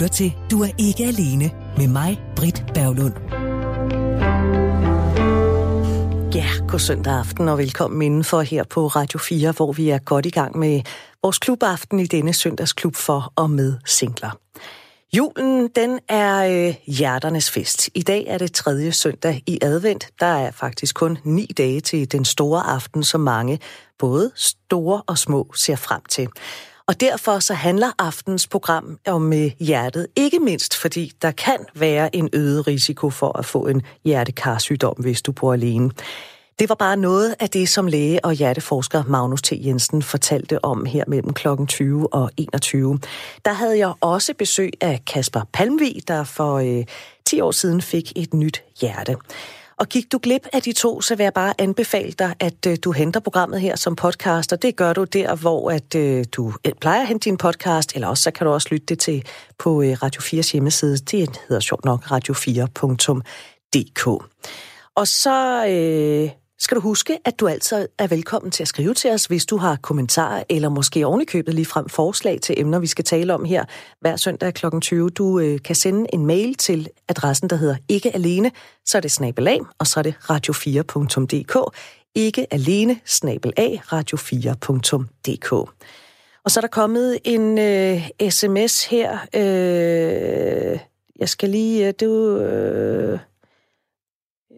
lytter til Du er ikke alene med mig, Britt Berglund. Ja, god søndag aften og velkommen indenfor her på Radio 4, hvor vi er godt i gang med vores klubaften i denne søndagsklub for og med singler. Julen, den er øh, hjerternes fest. I dag er det tredje søndag i advent. Der er faktisk kun ni dage til den store aften, som mange, både store og små, ser frem til. Og derfor så handler aftens program om øh, hjertet, ikke mindst fordi der kan være en øget risiko for at få en hjertekarsygdom, hvis du bor alene. Det var bare noget af det, som læge og hjerteforsker Magnus T. Jensen fortalte om her mellem kl. 20 og 21. Der havde jeg også besøg af Kasper Palmvig, der for øh, 10 år siden fik et nyt hjerte. Og gik du glip af de to, så vil jeg bare anbefale dig, at øh, du henter programmet her som podcast, og det gør du der, hvor at, øh, du plejer at hente din podcast, eller også så kan du også lytte det til på øh, Radio 4's hjemmeside. Det hedder sjovt nok radio4.dk. Og så øh, skal du huske, at du altid er velkommen til at skrive til os, hvis du har kommentarer, eller måske ovenikøbet lige frem forslag til emner, vi skal tale om her hver søndag kl. 20. Du øh, kan sende en mail til adressen, der hedder ikke alene, så er det snabelag, og så er det radio4.dk. Ikke alene, snabelag, radio4.dk. Og så er der kommet en øh, sms her. Øh, jeg skal lige... Øh, du... Øh,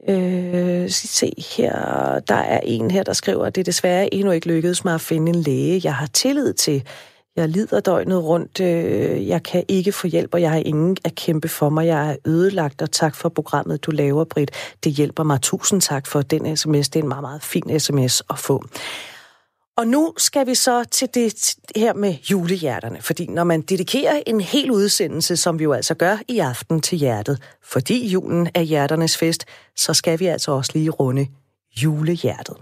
Øh, se her, der er en her, der skriver, at det desværre endnu ikke lykkedes mig at finde en læge, jeg har tillid til. Jeg lider døgnet rundt, øh, jeg kan ikke få hjælp, og jeg har ingen at kæmpe for mig. Jeg er ødelagt, og tak for programmet, du laver, Britt. Det hjælper mig. Tusind tak for den sms. Det er en meget, meget fin sms at få. Og nu skal vi så til det her med julehjerterne, fordi når man dedikerer en hel udsendelse, som vi jo altså gør i aften til hjertet, fordi julen er hjerternes fest, så skal vi altså også lige runde julehjertet.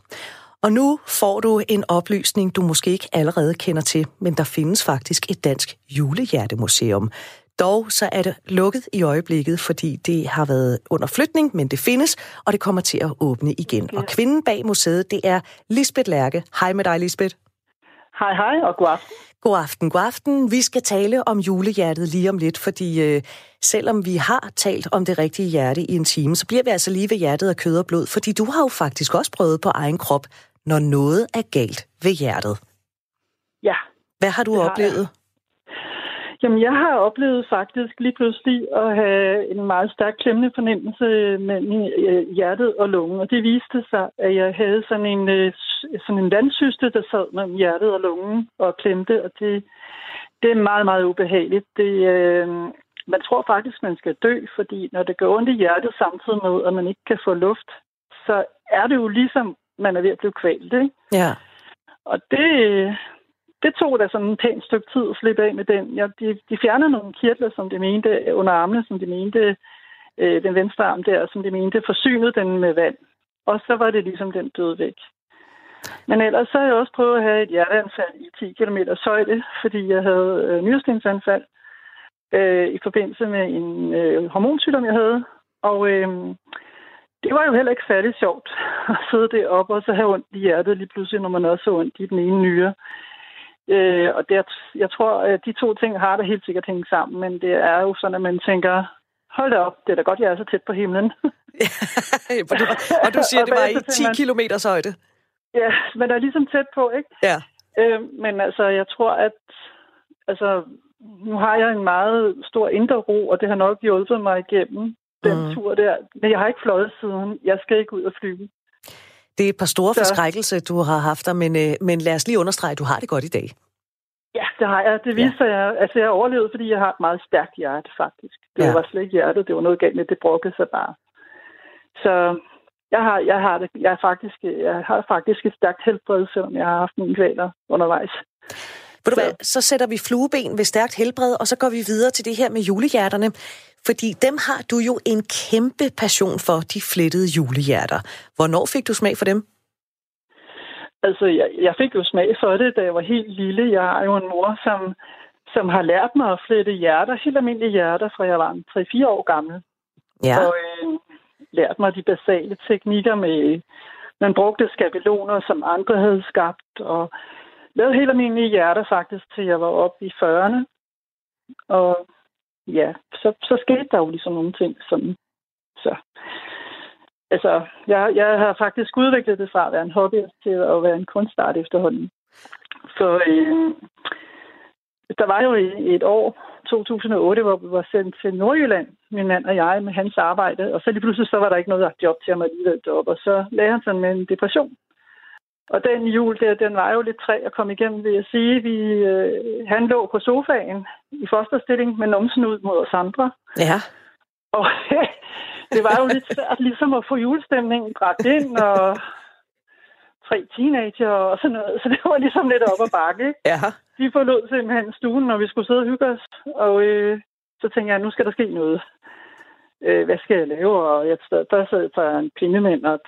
Og nu får du en oplysning, du måske ikke allerede kender til, men der findes faktisk et dansk julehjertemuseum. Dog så er det lukket i øjeblikket, fordi det har været under flytning, men det findes, og det kommer til at åbne igen. Ja. Og kvinden bag museet, det er Lisbeth Lærke. Hej med dig, Lisbeth. Hej, hej, og god aften. God aften, god aften. Vi skal tale om julehjertet lige om lidt, fordi øh, selvom vi har talt om det rigtige hjerte i en time, så bliver vi altså lige ved hjertet af kød og blod, fordi du har jo faktisk også prøvet på egen krop, når noget er galt ved hjertet. Ja. Hvad har du oplevet? Jeg. Jamen, jeg har oplevet faktisk lige pludselig at have en meget stærk klemmende fornemmelse mellem øh, hjertet og lungen. Og det viste sig, at jeg havde sådan en, øh, sådan en vandsyste, der sad mellem hjertet og lungen og klemte. Og det, det er meget, meget ubehageligt. Det, øh, man tror faktisk, man skal dø, fordi når det går ondt i hjertet samtidig med, at man ikke kan få luft, så er det jo ligesom, man er ved at blive kvalt. Ikke? Ja. Og det, det tog da sådan en pænt stykke tid at slippe af med den. Ja, de, de fjernede nogle kirtler, som de mente, under armene, som de mente, øh, den venstre arm der, som de mente, forsynede den med vand. Og så var det ligesom den døde væk. Men ellers så har jeg også prøvet at have et hjerteanfald i 10 km søjle, fordi jeg havde øh, nyrestensanfald øh, i forbindelse med en øh, hormonsygdom, jeg havde. Og øh, det var jo heller ikke særlig sjovt at sidde deroppe og så have ondt i hjertet lige pludselig, når man også har ondt i den ene nyre. Øh, og det, jeg tror, at de to ting har det helt sikkert hængt sammen, men det er jo sådan, at man tænker, hold da op, det er da godt, jeg er så tæt på himlen. og, du, og du siger, og det var i 10 km højde? Ja, men der er ligesom tæt på, ikke? Ja. Øh, men altså, jeg tror, at altså, nu har jeg en meget stor indre ro, og det har nok hjulpet mig igennem den mm. tur der. Men jeg har ikke fløjet siden. Jeg skal ikke ud og flyve. Det er et par store forskrækkelse, du har haft der, men, øh, men lad os lige understrege, at du har det godt i dag. Ja, det har jeg. Det viser ja. jeg. Altså, jeg har overlevet, fordi jeg har et meget stærkt hjerte, faktisk. Det ja. var slet ikke hjertet, det var noget galt med, det brokkede sig bare. Så jeg har, jeg har, det, jeg, er faktisk, jeg har faktisk et stærkt helbred, selvom jeg har haft mine kvaler undervejs. Ved du hvad, så sætter vi flueben ved stærkt helbred, og så går vi videre til det her med julehjerterne. Fordi dem har du jo en kæmpe passion for, de flettede julehjerter. Hvornår fik du smag for dem? Altså, jeg, jeg fik jo smag for det, da jeg var helt lille. Jeg har jo en mor, som, som har lært mig at flette hjerter, helt almindelige hjerter, fra jeg var 3-4 år gammel. Ja. Og øh, lært mig de basale teknikker med, man brugte skabeloner, som andre havde skabt, og lavede helt almindelige hjerter faktisk, til jeg var oppe i 40'erne. Og ja, så, så skete der jo ligesom nogle ting, som så... Altså, jeg, jeg har faktisk udviklet det fra at være en hobby til at være en kunstart efterhånden. Så øh, der var jo et år, 2008, hvor vi var sendt til Nordjylland, min mand og jeg, med hans arbejde. Og så lige pludselig så var der ikke noget job til ham alligevel deroppe. Og så lagde han sådan med en depression. Og den jul der, den var jo lidt træ at komme igennem, vil jeg sige. Vi, øh, han lå på sofaen i fosterstilling med numsen ud mod os andre. Ja. Og det var jo lidt svært ligesom at få julestemningen bragt ind, og tre teenager og sådan noget. Så det var ligesom lidt op ad bakke. Ikke? Ja. De forlod simpelthen stuen, når vi skulle sidde og hygge os. Og øh, så tænkte jeg, nu skal der ske noget. Øh, hvad skal jeg lave? Og jeg der sad der en pindemænd, og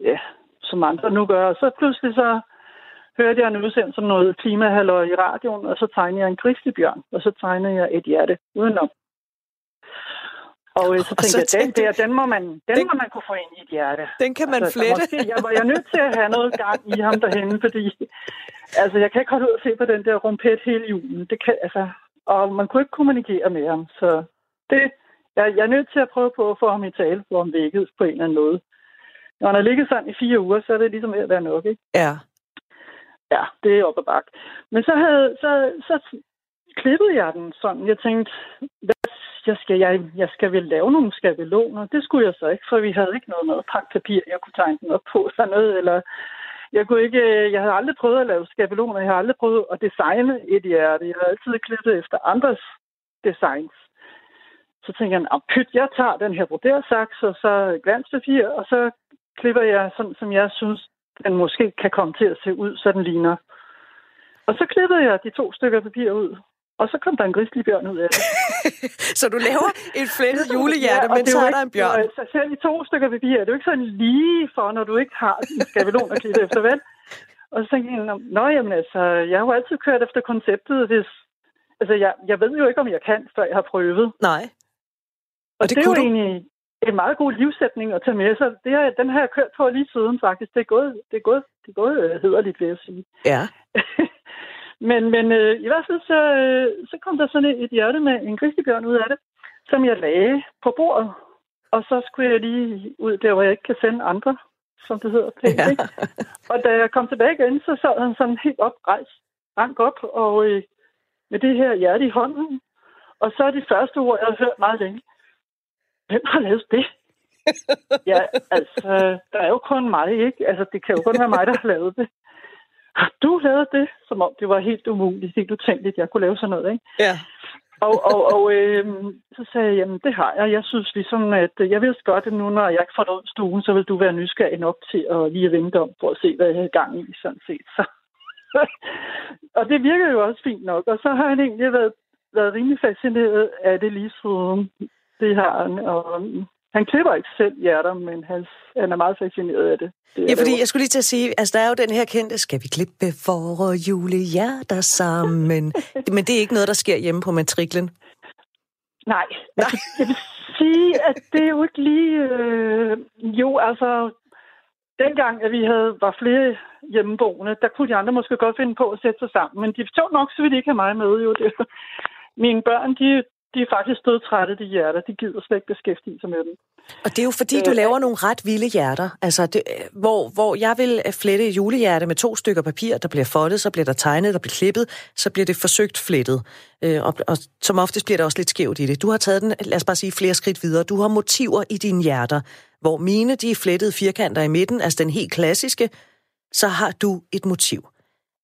ja, som andre nu gør. Og så pludselig så hørte jeg en udsendelse om noget klimahalløj i radioen, og så tegnede jeg en grizzlybjørn, og så tegnede jeg et hjerte udenom. Og øh, så tænkte og så jeg, den der, den må, man, den, den må man kunne få ind i et hjerte. Den kan man altså, flette. Måske, jeg var jeg nødt til at have noget gang i ham derhenne, fordi altså, jeg kan ikke holde ud at se på den der rumpet hele julen. Det kan, altså, og man kunne ikke kommunikere med ham, så det, jeg, jeg er nødt til at prøve på at få ham i tale, få ham vækket på en eller anden måde. Når han har ligget sådan i fire uger, så er det ligesom ved at være nok, ikke? Ja. Ja, det er op ad bak. Men så, havde, så, så klippede jeg den sådan. Jeg tænkte, hvad jeg skal, jeg, jeg skal vel lave nogle skabeloner. Det skulle jeg så ikke, for vi havde ikke noget, noget papir, jeg kunne tegne den op på eller noget. Eller jeg, kunne ikke, jeg havde aldrig prøvet at lave skabeloner. Jeg har aldrig prøvet at designe et hjerte. Jeg har altid klippet efter andres designs. Så tænker jeg, pyt, jeg tager den her brodersaks og så glanspapir, og så klipper jeg sådan, som jeg synes, den måske kan komme til at se ud, så den ligner. Og så klippede jeg de to stykker papir ud, og så kom der en grizzlybjørn ud af det. så du laver et flettet julehjerte, ja, men så er der en bjørn. Så selv i to stykker papir, det er jo ikke sådan lige for, når du ikke har en skabelon at klippe efter, vel? Og så tænkte jeg, nå jamen altså, jeg har jo altid kørt efter konceptet, hvis... Altså, jeg, jeg ved jo ikke, om jeg kan, før jeg har prøvet. Nej. Og, og det, det er jo du... egentlig en meget god livsætning at tage med sig. Det her, den har jeg kørt på lige siden, faktisk. Det er gået, det er gået, det er gået øh, hederligt, vil jeg sige. Ja. Men, men øh, i hvert fald så, øh, så kom der sådan et, et hjerte med en griskebjørn ud af det, som jeg lagde på bordet. Og så skulle jeg lige ud der, hvor jeg ikke kan sende andre, som det hedder. Pænt, ja. ikke? Og da jeg kom tilbage igen, så sad han sådan helt oprejst, rank op, og øh, med det her hjerte i hånden. Og så er det første ord, jeg har hørt meget længe. Hvem har lavet det? ja, altså, der er jo kun mig, ikke? Altså, det kan jo kun være mig, der har lavet det har du lavet det? Som om det var helt umuligt, helt utænkeligt, jeg kunne lave sådan noget, ikke? Ja. Og, og, og øh, så sagde jeg, jamen det har jeg. Jeg synes ligesom, at jeg vil godt, at nu, når jeg ikke får ud stuen, så vil du være nysgerrig nok til at lige vente om, for at se, hvad jeg har gang i, sådan set. Så. og det virker jo også fint nok. Og så har han egentlig været, været rimelig fascineret af det lige siden. Det har han. Og han klipper ikke selv hjerter, men han, han er meget fascineret af det. det ja, fordi jeg skulle lige til at sige, altså der er jo den her kendte, skal vi klippe for julehjerter sammen? men det er ikke noget, der sker hjemme på matriklen. Nej, altså, jeg vil sige, at det er jo ikke lige... Øh, jo, altså, dengang, at vi havde, var flere hjemmeboende, der kunne de andre måske godt finde på at sætte sig sammen. Men de forstår nok, så vil de ikke have mig med. Jo. Det, mine børn, de, de er faktisk trætte, de hjerter. De gider slet ikke beskæftige sig med dem. Og det er jo fordi, du øh, laver nogle ret vilde hjerter. Altså, det, hvor, hvor jeg vil flette et julehjerte med to stykker papir, der bliver foldet, så bliver der tegnet, der bliver klippet, så bliver det forsøgt flettet. Øh, og, og som oftest bliver der også lidt skævt i det. Du har taget den, lad os bare sige, flere skridt videre. Du har motiver i dine hjerter, hvor mine, de er flettede firkanter i midten, altså den helt klassiske, så har du et motiv.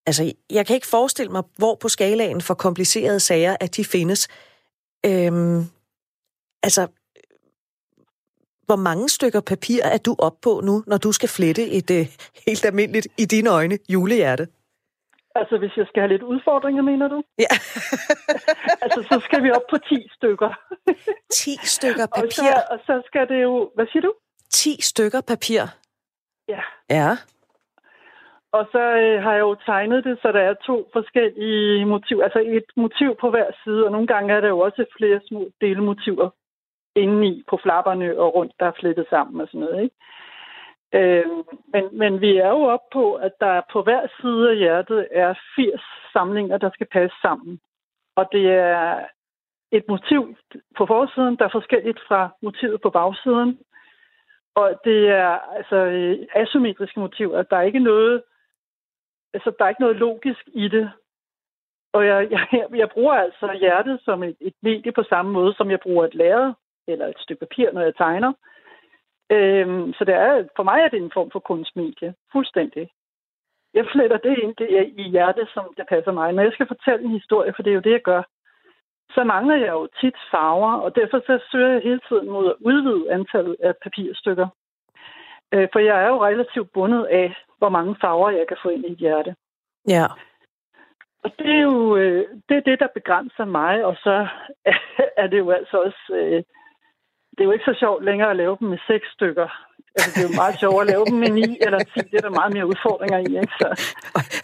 Altså, jeg kan ikke forestille mig, hvor på skalaen for komplicerede sager, at de findes. Øhm, altså, hvor mange stykker papir er du op på nu, når du skal flette et øh, helt almindeligt, i dine øjne, julehjerte? Altså, hvis jeg skal have lidt udfordringer, mener du? Ja. altså, så skal vi op på 10 stykker. 10 stykker papir? Og så, og så skal det jo... Hvad siger du? 10 stykker papir? Ja. Ja. Og så øh, har jeg jo tegnet det, så der er to forskellige motiver. Altså et motiv på hver side, og nogle gange er der jo også flere små delmotiver indeni på flapperne og rundt, der er flettet sammen og sådan noget. Ikke? Øh, men, men vi er jo oppe på, at der på hver side af hjertet er 80 samlinger, der skal passe sammen. Og det er et motiv på forsiden, der er forskelligt fra motivet på bagsiden. Og det er altså øh, asymmetriske motiver. Der er ikke noget, altså, der er ikke noget logisk i det. Og jeg, jeg, jeg bruger altså hjertet som et, et medie på samme måde, som jeg bruger et lærred eller et stykke papir, når jeg tegner. Øhm, så det er, for mig er det en form for kunstmedie. Fuldstændig. Jeg fletter det ind det er i hjertet, som det passer mig. Når jeg skal fortælle en historie, for det er jo det, jeg gør, så mangler jeg jo tit farver, og derfor så søger jeg hele tiden mod at udvide antallet af papirstykker. Øh, for jeg er jo relativt bundet af, hvor mange farver jeg kan få ind i et hjerte. Ja. Og det er jo øh, det, er det, der begrænser mig, og så er det jo altså også... Øh, det er jo ikke så sjovt længere at lave dem med seks stykker. Altså, det er jo meget sjovt at lave dem med ni eller ti. Det er der meget mere udfordringer i, ikke? Så.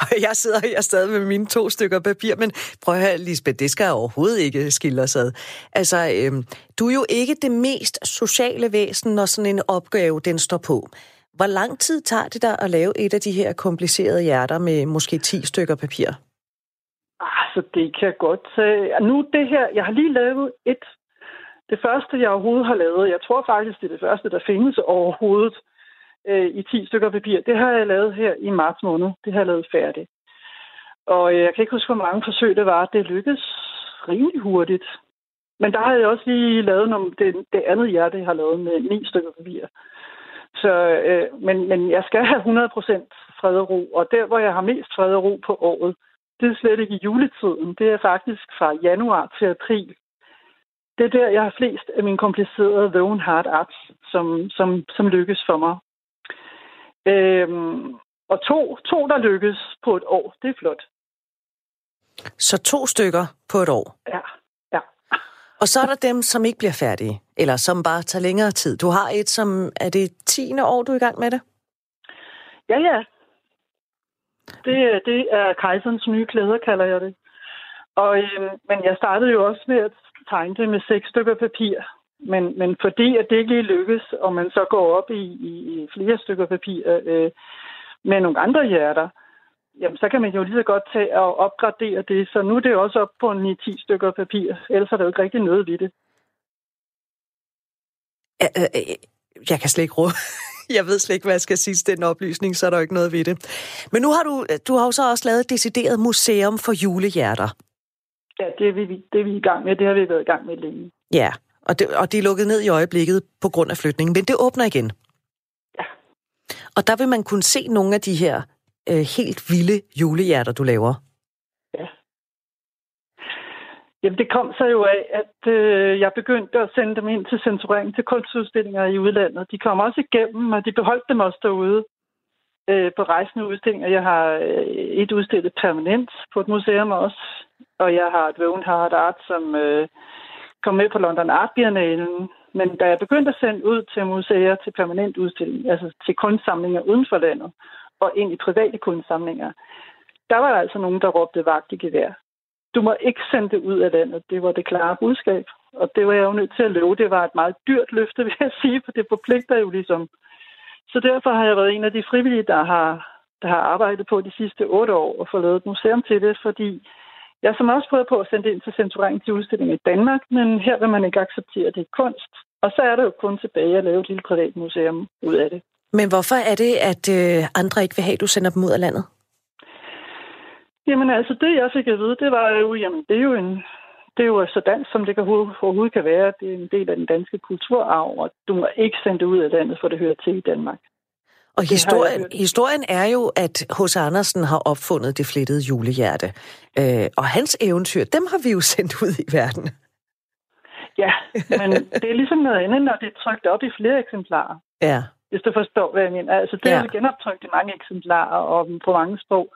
Og jeg sidder her stadig med mine to stykker papir, men prøv at høre, Lisbeth, det skal overhovedet ikke skille os ad. Altså, øhm, du er jo ikke det mest sociale væsen, når sådan en opgave, den står på. Hvor lang tid tager det dig at lave et af de her komplicerede hjerter med måske 10 stykker papir? Altså, det kan godt tage... Nu det her, jeg har lige lavet et det første, jeg overhovedet har lavet, jeg tror faktisk, det er det første, der findes overhovedet øh, i 10 stykker papir, det har jeg lavet her i marts måned. Det har jeg lavet færdigt. Og øh, jeg kan ikke huske, hvor mange forsøg det var. Det lykkedes rimelig hurtigt. Men der har jeg også lige lavet nogle, det, det andet hjerte, jeg har lavet med ni stykker papir. Så, øh, men, men jeg skal have 100% fred og ro, og der, hvor jeg har mest fred og ro på året, det er slet ikke i juletiden. Det er faktisk fra januar til april det er der, jeg har flest af mine komplicerede Woven Heart Arts, som, som, som lykkes for mig. Øhm, og to, to, der lykkes på et år, det er flot. Så to stykker på et år? Ja, ja. Og så er der dem, som ikke bliver færdige, eller som bare tager længere tid. Du har et, som er det tiende år, du er i gang med det? Ja, ja. Det, det er kejserens nye klæder, kalder jeg det. Og, øhm, men jeg startede jo også med at tegne det med seks stykker papir. Men, men fordi at det ikke lige lykkes, og man så går op i, i, i flere stykker papir øh, med nogle andre hjerter, jamen så kan man jo lige så godt tage og opgradere det. Så nu er det også op på 9-10 stykker papir. Ellers er der jo ikke rigtig noget ved det. Øh, øh, jeg kan slet ikke råbe. Jeg ved slet ikke, hvad jeg skal sige til den oplysning, så er der jo ikke noget ved det. Men nu har du, du har jo så også lavet et decideret museum for julehjerter. Ja, det er, vi, det er vi i gang med. Det har vi været i gang med længe. Ja, og det, og det er lukket ned i øjeblikket på grund af flytningen, men det åbner igen. Ja. Og der vil man kunne se nogle af de her øh, helt vilde julehjerter, du laver. Ja. Jamen, det kom så jo af, at øh, jeg begyndte at sende dem ind til censurering til kunstudstillinger i udlandet. De kom også igennem, og de beholdt dem også derude øh, på rejsende udstillinger. Jeg har øh, et udstillet permanent på et museum også, og jeg har et Woven Art, som øh, kom med på London Art Biennalen. Men da jeg begyndte at sende ud til museer til permanent udstilling, altså til kunstsamlinger uden for landet, og ind i private kunstsamlinger, der var der altså nogen, der råbte vagt i gevær. Du må ikke sende det ud af landet. Det var det klare budskab. Og det var jeg jo nødt til at love. Det var et meget dyrt løfte, vil jeg sige, for det forpligter jo ligesom så derfor har jeg været en af de frivillige, der har, der har arbejdet på de sidste otte år og fået lavet et museum til det, fordi jeg som også prøvet på at sende det ind til censurering til udstilling i Danmark, men her vil man ikke acceptere, at det er kunst. Og så er det jo kun tilbage at lave et lille privat museum ud af det. Men hvorfor er det, at øh, andre ikke vil have, at du sender dem ud af landet? Jamen altså, det jeg fik at vide, det var jo, jamen det er jo en, det er jo så dansk, som det kan, overhovedet kan være. Det er en del af den danske kulturarv, og du må ikke sende det ud af landet, for det hører til i Danmark. Og historien, historien er jo, at H.C. Andersen har opfundet det flettede julehjerte. Øh, og hans eventyr, dem har vi jo sendt ud i verden. Ja, men det er ligesom noget andet, når det er trykt op i flere eksemplarer. Ja. Hvis du forstår, hvad jeg mener. Altså, det ja. er genoptrykt i mange eksemplarer og på mange sprog.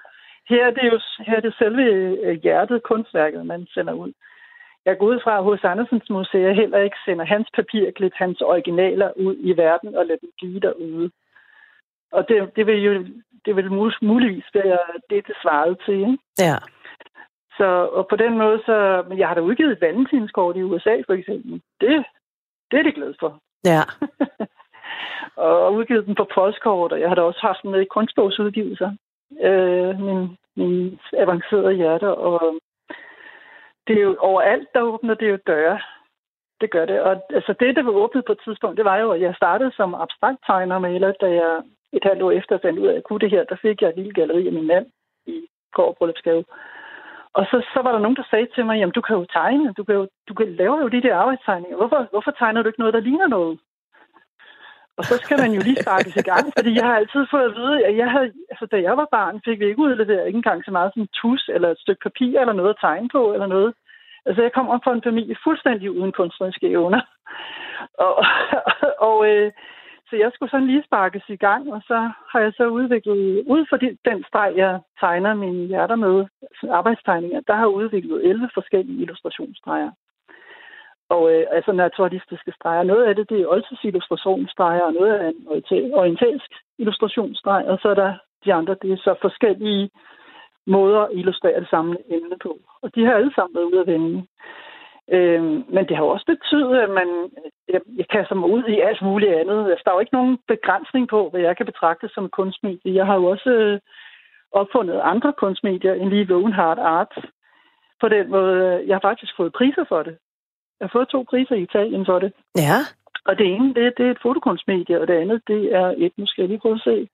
Her er det jo her er det selve øh, hjertet, kunstværket, man sender ud. Jeg går ud fra, at hos Andersens Museer heller ikke sender hans papirklip, hans originaler ud i verden og lader dem blive derude. Og det, det vil jo det vil muligvis være det, det svarede til. Ikke? Ja. Så, og på den måde, så... Men jeg har da udgivet et valentinskort i USA, for eksempel. Det, det er det glad for. Ja. og udgivet den på postkort, og jeg har da også haft den med i kunstbogsudgivelser. Øh, min, min avancerede hjerte, og det er jo overalt, der åbner det jo døre. Det gør det. Og altså, det, der var åbnet på et tidspunkt, det var jo, at jeg startede som abstrakt tegner og maler, da jeg et halvt år efter fandt ud af, at jeg kunne det her. Der fik jeg et lille galleri af min mand i går bryllupsgave. Og så, så var der nogen, der sagde til mig, jamen du kan jo tegne, du, kan jo, du kan lave jo de der arbejdstegninger. Hvorfor, hvorfor tegner du ikke noget, der ligner noget? Og så skal man jo lige starte i gang, fordi jeg har altid fået at vide, at jeg havde, altså, da jeg var barn, fik vi ikke udleveret ikke engang så meget som tus eller et stykke papir eller noget at tegne på eller noget. Altså, jeg kommer fra en familie fuldstændig uden kunstneriske evner. Og, og, og øh, så jeg skulle sådan lige sparkes i gang, og så har jeg så udviklet, ud for den streg, jeg tegner mine hjerter med, arbejdstegninger, der har jeg udviklet 11 forskellige illustrationsstreger. Og øh, altså naturalistiske streger. Noget af det, det er oldtids illustrationsstreger, og noget af en orientalsk illustrationsstreg, og så er der de andre, det er så forskellige måder at illustrere det samme emne på. Og de har alle sammen været ude at vende. Øh, men det har også betydet, at man, jeg, jeg kaster mig ud i alt muligt andet. Altså, der er jo ikke nogen begrænsning på, hvad jeg kan betragte som kunstmedie. Jeg har jo også øh, opfundet andre kunstmedier end lige Lone Hard Art. På den måde, jeg har faktisk fået priser for det. Jeg har fået to priser i Italien for det. Ja. Og det ene, det, det er et fotokunstmedie, og det andet, det er et, nu skal jeg lige prøve at se.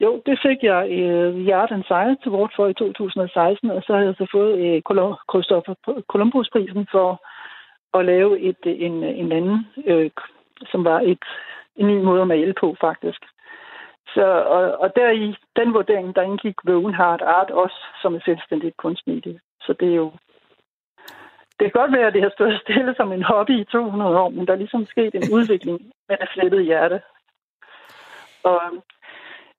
Jo, det fik jeg øh, Hjerten Sejr til vort for i 2016, og så har jeg så fået øh, Christopher Columbus-prisen for at lave et, øh, en, øh, en anden, øh, som var et, en ny måde at male på, faktisk. Så, og, og der i den vurdering, der indgik Vågen Hard Art også som et selvstændigt kunstmedie. Så det er jo... Det kan godt være, at det har stået stille som en hobby i 200 år, men der er ligesom sket en udvikling med det flettede hjerte. Og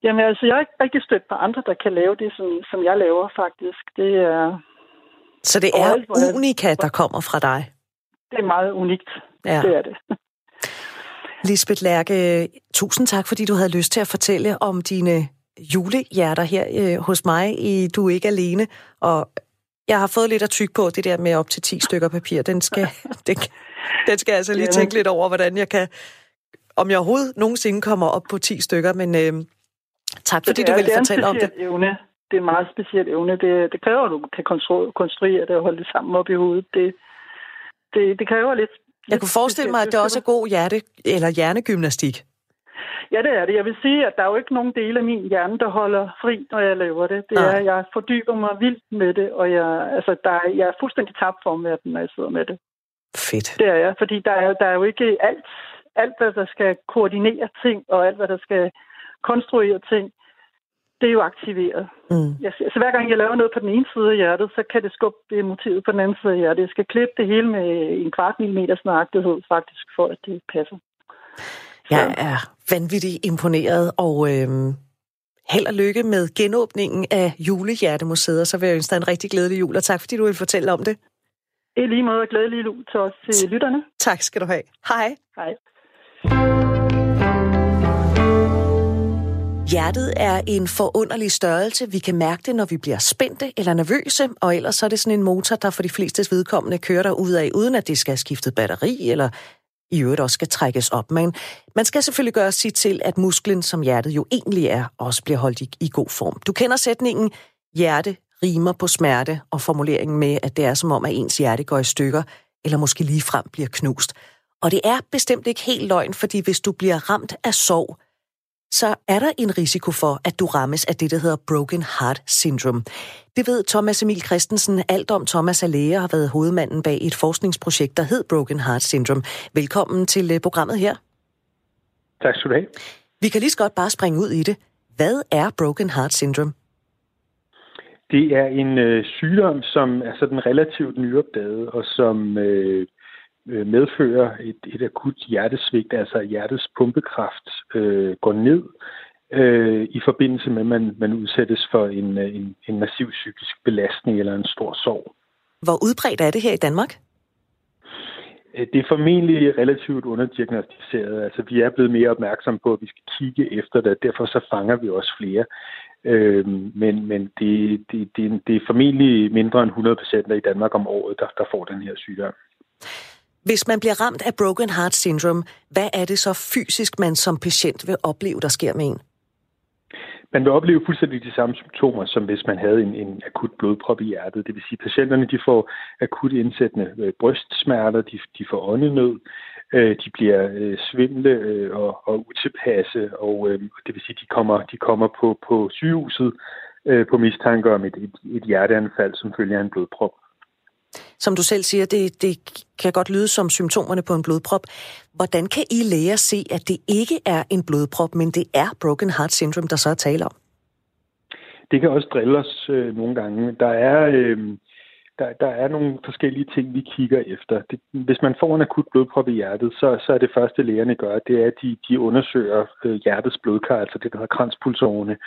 Jamen altså, jeg er ikke rigtig stødt på andre, der kan lave det, som, som jeg laver faktisk. Det er... Så det er alt, unika, der kommer fra dig? Det er meget unikt. Ja. Det er det. Lisbeth Lærke, tusind tak, fordi du havde lyst til at fortælle om dine julehjerter her øh, hos mig i Du er ikke alene. Og jeg har fået lidt at tykke på det der med op til 10 stykker papir. Den skal, den, den skal jeg altså lige tænke lidt over, hvordan jeg kan... Om jeg overhovedet nogensinde kommer op på 10 stykker, men øh, Tak fordi det er, du vil fortælle om det. Evne. Det er en meget speciel evne. Det, det kræver, at du kan konstruere det og holde det sammen op i hovedet. Det, det, det kræver lidt. Jeg kunne forestille mig, at det også er god hjerte, eller hjernegymnastik. Ja, det er det. Jeg vil sige, at der er jo ikke nogen del af min hjerne, der holder fri, når jeg laver det. Det er, at jeg fordyber mig vildt med det, og jeg, altså, der er, jeg er fuldstændig tabt for med, når jeg sidder med det. Fedt. Det er jeg, fordi der er, der er jo ikke alt, alt, hvad der skal koordinere ting, og alt, hvad der skal konstruere ting, det er jo aktiveret. Mm. Jeg, så hver gang jeg laver noget på den ene side af hjertet, så kan det skubbe det motivet på den anden side af hjertet. Jeg skal klippe det hele med en kvart millimeters nøjagtighed, faktisk, for at det passer. Jeg er vanvittigt imponeret, og øh, held og lykke med genåbningen af Julehjertemuseet, og så vil jeg ønske dig en rigtig glædelig jul, og tak fordi du vil fortælle om det. I lige måde glædelig jul til os til lytterne. Tak skal du have. Hej. Hej. Hjertet er en forunderlig størrelse. Vi kan mærke det, når vi bliver spændte eller nervøse, og ellers så er det sådan en motor, der for de fleste vedkommende kører der ud af, uden at det skal have skiftet batteri eller i øvrigt også skal trækkes op. Men man skal selvfølgelig gøre sit til, at musklen, som hjertet jo egentlig er, også bliver holdt i, i god form. Du kender sætningen, hjerte rimer på smerte, og formuleringen med, at det er som om, at ens hjerte går i stykker, eller måske lige frem bliver knust. Og det er bestemt ikke helt løgn, fordi hvis du bliver ramt af sorg, så er der en risiko for, at du rammes af det, der hedder Broken Heart Syndrome. Det ved Thomas Emil Christensen alt om. Thomas er læge og har været hovedmanden bag et forskningsprojekt, der hed Broken Heart Syndrome. Velkommen til øh, programmet her. Tak skal du have. Vi kan lige så godt bare springe ud i det. Hvad er Broken Heart Syndrome? Det er en øh, sygdom, som er sådan relativt nyopdaget, og som øh, Øh, medfører et, et akut hjertesvigt, altså hjertets pumpekraft øh, går ned øh, i forbindelse med, at man, man udsættes for en, øh, en, en massiv psykisk belastning eller en stor sorg. Hvor udbredt er det her i Danmark? Øh, det er formentlig relativt underdiagnostiseret. Altså, vi er blevet mere opmærksomme på, at vi skal kigge efter det. Derfor så fanger vi også flere. Øh, men men det, det, det, det er formentlig mindre end 100 patienter i Danmark om året, der, der får den her sygdom. Hvis man bliver ramt af broken heart syndrome, hvad er det så fysisk, man som patient vil opleve, der sker med en? man vil opleve fuldstændig de samme symptomer, som hvis man havde en, en akut blodprop i hjertet. Det vil sige, at patienterne de får akut indsættende øh, brystsmerter, de, de får åndenød, øh, de bliver øh, svimle øh, og, og utilpasse, og øh, det vil sige, at de kommer, de kommer på, på sygehuset øh, på mistanke om et, et, et hjerteanfald, som følger en blodprop. Som du selv siger, det, det kan godt lyde som symptomerne på en blodprop. Hvordan kan I læger se, at det ikke er en blodprop, men det er broken heart syndrome, der så er tale om? Det kan også drille os øh, nogle gange. Der er, øh, der, der er nogle forskellige ting, vi kigger efter. Det, hvis man får en akut blodprop i hjertet, så, så er det første, lægerne gør, det er, at de, de undersøger øh, hjertets blodkar, altså det, der hedder kranspulsårene,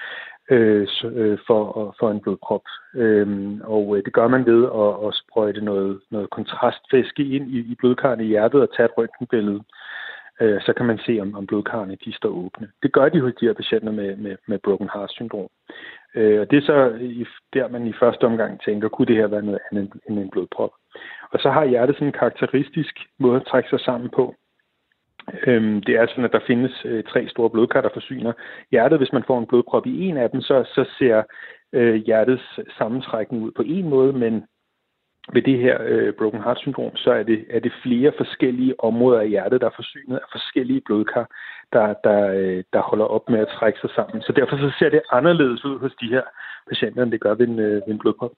Øh, øh, for, for en blodprop. Øhm, og øh, det gør man ved at, at sprøjte noget, noget kontrastvæske ind i, i blodkarrene i hjertet og tage et røntgenbillede. Øh, så kan man se, om, om blodkarrene de står åbne. Det gør de hos de her patienter med, med, med broken heart syndrom. Øh, og det er så i, der, man i første omgang tænker, kunne det her være noget andet end en blodprop? Og så har hjertet sådan en karakteristisk måde at trække sig sammen på. Øhm, det er sådan, at der findes øh, tre store blodkar, der forsyner hjertet. Hvis man får en blodprop i en af dem, så, så ser øh, hjertets sammentrækning ud på en måde, men ved det her øh, broken heart syndrom, så er det, er det flere forskellige områder af hjertet, der er forsynet af forskellige blodkar, der, der, øh, der holder op med at trække sig sammen. Så derfor så ser det anderledes ud hos de her patienter, end det gør ved en, øh, ved en blodprop.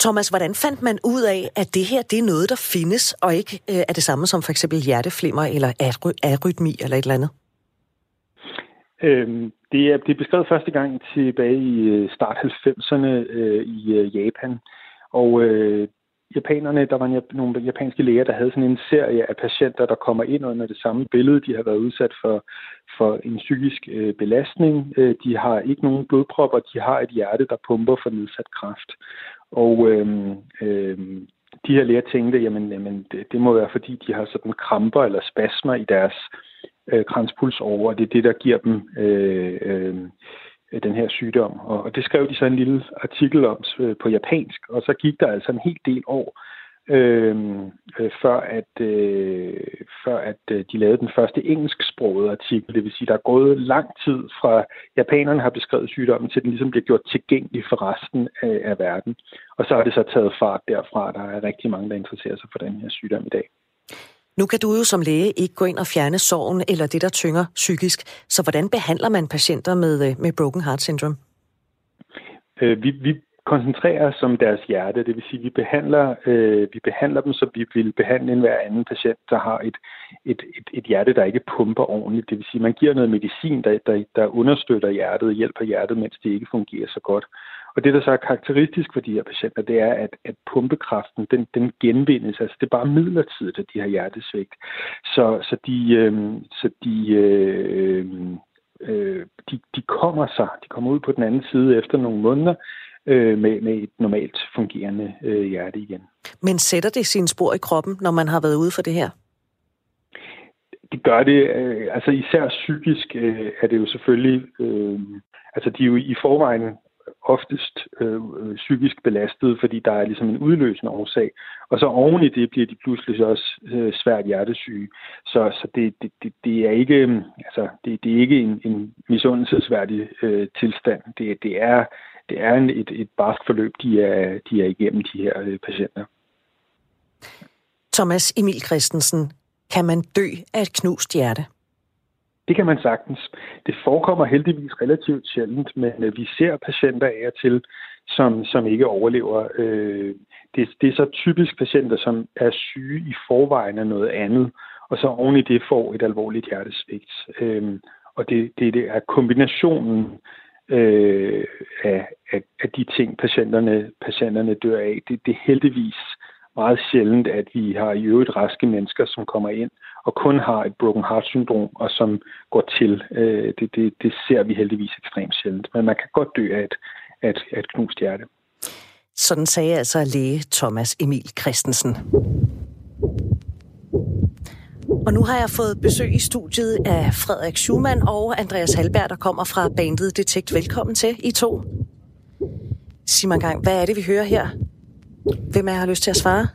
Thomas, hvordan fandt man ud af, at det her det er noget, der findes, og ikke øh, er det samme som for eksempel hjerteflimmer eller arytmi eller et eller andet? Øhm, det, er, det er beskrevet første gang tilbage i øh, start 90'erne øh, i øh, Japan. Og øh, japanerne, der var nogle japanske læger, der havde sådan en serie af patienter, der kommer ind under det samme billede. De har været udsat for, for en psykisk øh, belastning. Øh, de har ikke nogen blodpropper. De har et hjerte, der pumper for nedsat kraft. Og øh, øh, de her læger tænkte, jamen, jamen det, det må være fordi, de har sådan kramper eller spasmer i deres øh, kranspuls over. Det er det, der giver dem øh, øh, den her sygdom. Og, og det skrev de så en lille artikel om øh, på japansk, og så gik der altså en hel del år, øh, før at, øh, før at øh, de lavede den første engelsksprogede artikel. Det vil sige, der er gået lang tid fra japanerne har beskrevet sygdommen, til den ligesom bliver gjort tilgængelig for resten af, af verden. Og så har det så taget fart derfra. Der er rigtig mange, der interesserer sig for den her sygdom i dag. Nu kan du jo som læge ikke gå ind og fjerne sorgen eller det, der tynger psykisk. Så hvordan behandler man patienter med, øh, med broken heart syndrome? Øh, vi, vi koncentrerer os om deres hjerte. Det vil sige, at vi behandler, øh, vi behandler dem, som vi vil behandle en hver anden patient, der har et, et, et, et hjerte, der ikke pumper ordentligt. Det vil sige, at man giver noget medicin, der, der, der understøtter hjertet og hjælper hjertet, mens det ikke fungerer så godt. Og det, der så er karakteristisk for de her patienter, det er, at, at pumpekraften, den, den genvindes. Altså, det er bare midlertidigt, at de har hjertesvigt. Så, så de, øh, så de, øh, øh, de, de kommer sig, de kommer ud på den anden side efter nogle måneder, øh, med, med et normalt fungerende øh, hjerte igen. Men sætter det sine spor i kroppen, når man har været ude for det her? Det gør det. Øh, altså især psykisk øh, er det jo selvfølgelig... Øh, altså de er jo i forvejen oftest øh, psykisk belastet, fordi der er ligesom en udløsende årsag. Og så oven i det bliver de pludselig også øh, svært hjertesyge. Så, så det, det, det, det er ikke, altså, det, det er ikke en, en misundelsesværdig øh, tilstand. Det, det er det er en, et, et barsk forløb, de er, de er igennem, de her øh, patienter. Thomas Emil Christensen, kan man dø af et knust hjerte? Det kan man sagtens. Det forekommer heldigvis relativt sjældent, men øh, vi ser patienter af og til, som, som ikke overlever. Øh, det, det er så typisk patienter, som er syge i forvejen af noget andet, og så oven i det får et alvorligt hjertesvigt. Øh, og det, det, det er kombinationen øh, af, af, af de ting, patienterne, patienterne dør af. Det, det er heldigvis meget sjældent, at vi har i øvrigt raske mennesker, som kommer ind og kun har et broken heart syndrom, og som går til. Øh, det, det, det ser vi heldigvis ekstremt sjældent. Men man kan godt dø af et, af et, af et knust hjerte. Sådan sagde altså læge Thomas Emil Christensen. Og nu har jeg fået besøg i studiet af Frederik Schumann og Andreas Halberg, der kommer fra bandet Detect. Velkommen til, I to. Sig mig gang, hvad er det, vi hører her? Hvem er jeg har lyst til at svare?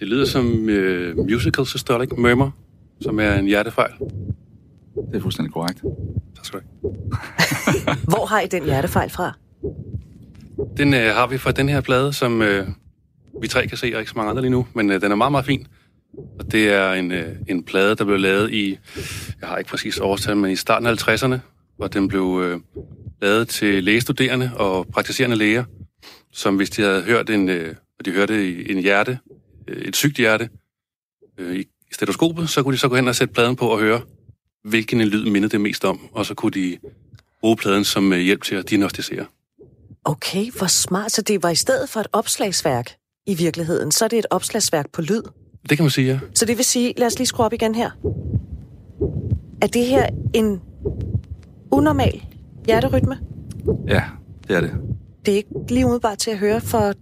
Det lyder som uh, Musical Systolic Murmur, som er en hjertefejl. Det er fuldstændig korrekt. Tak skal du Hvor har I den hjertefejl fra? Den øh, har vi fra den her plade, som øh, vi tre kan se, og ikke så mange andre lige nu, men øh, den er meget, meget fin. Og det er en, øh, en plade, der blev lavet i, jeg har ikke præcis årstal, men i starten af 50'erne, hvor den blev øh, lavet til lægestuderende og praktiserende læger, som hvis de havde hørt en, øh, og de hørte en hjerte, øh, et sygt hjerte, øh, i stetoskopet, så kunne de så gå hen og sætte pladen på og høre, hvilken en lyd mindede det mest om, og så kunne de bruge pladen som øh, hjælp til at diagnostisere. Okay, hvor smart. Så det var i stedet for et opslagsværk i virkeligheden, så er det et opslagsværk på lyd. Det kan man sige, ja. Så det vil sige, lad os lige skrue op igen her. Er det her en unormal hjerterytme? Ja, det er det. Det er ikke lige umiddelbart til at høre for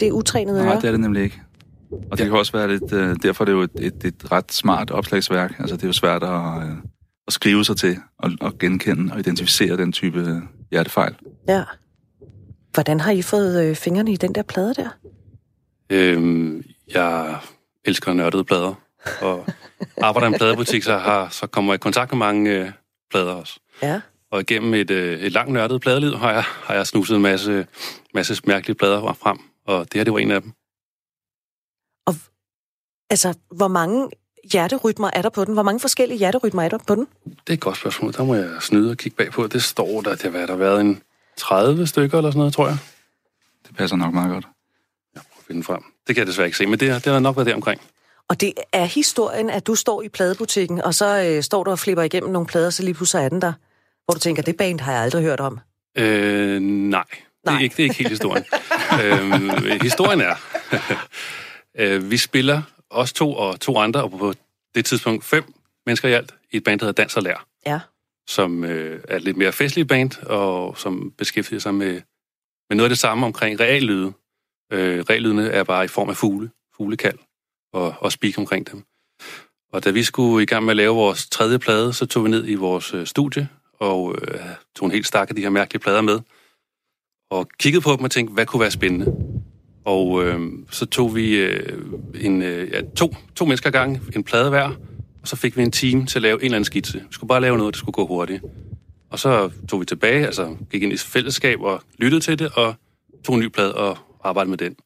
det utrænede øre? Nej, det er det nemlig ikke. Og det ja. kan også være lidt... Øh, derfor er det jo et, et, et ret smart opslagsværk. Altså, det er jo svært at, øh, at skrive sig til og, og genkende og identificere den type øh, hjertefejl. Ja. Hvordan har I fået øh, fingrene i den der plade der? Øhm, jeg elsker nørdede plader, og arbejder i en pladebutik, så, har, så kommer jeg i kontakt med mange øh, plader også. Ja. Og igennem et, øh, et langt nørdet pladeliv har jeg, har jeg snuset en masse, masse mærkelige plader frem, og det her, det var en af dem. Og altså, hvor mange hjerterytmer er der på den? Hvor mange forskellige hjerterytmer er der på den? Det er et godt spørgsmål. Der må jeg snyde og kigge bagpå. Det står der, at det har været en 30 stykker eller sådan noget, tror jeg. Det passer nok meget godt. Jeg prøver at finde frem. Det kan jeg desværre ikke se, men det, det har nok været der omkring. Og det er historien, at du står i pladebutikken, og så øh, står du og flipper igennem nogle plader, så lige pludselig er den der. Hvor du tænker, det band har jeg aldrig hørt om. Øh, nej. Det er, ikke, det er ikke helt historien. øhm, historien er, øh, vi spiller os to og to andre, og på det tidspunkt fem mennesker i alt, i et band, der hedder Dans og Lær. Ja. Som øh, er et lidt mere festligt band, og som beskæftiger sig med, med noget af det samme omkring reallyde. Øh, reglydene er bare i form af fugle, fuglekald, og, og speak omkring dem. Og da vi skulle i gang med at lave vores tredje plade, så tog vi ned i vores øh, studie, og øh, tog en helt stak af de her mærkelige plader med, og kiggede på dem og tænkte, hvad kunne være spændende? Og øh, så tog vi øh, en, øh, ja, to, to mennesker gang, en plade hver, og så fik vi en time til at lave en eller anden skitse. Vi skulle bare lave noget, der skulle gå hurtigt. Og så tog vi tilbage, altså gik ind i fællesskab og lyttede til det, og tog en ny plade og arbejdede med den.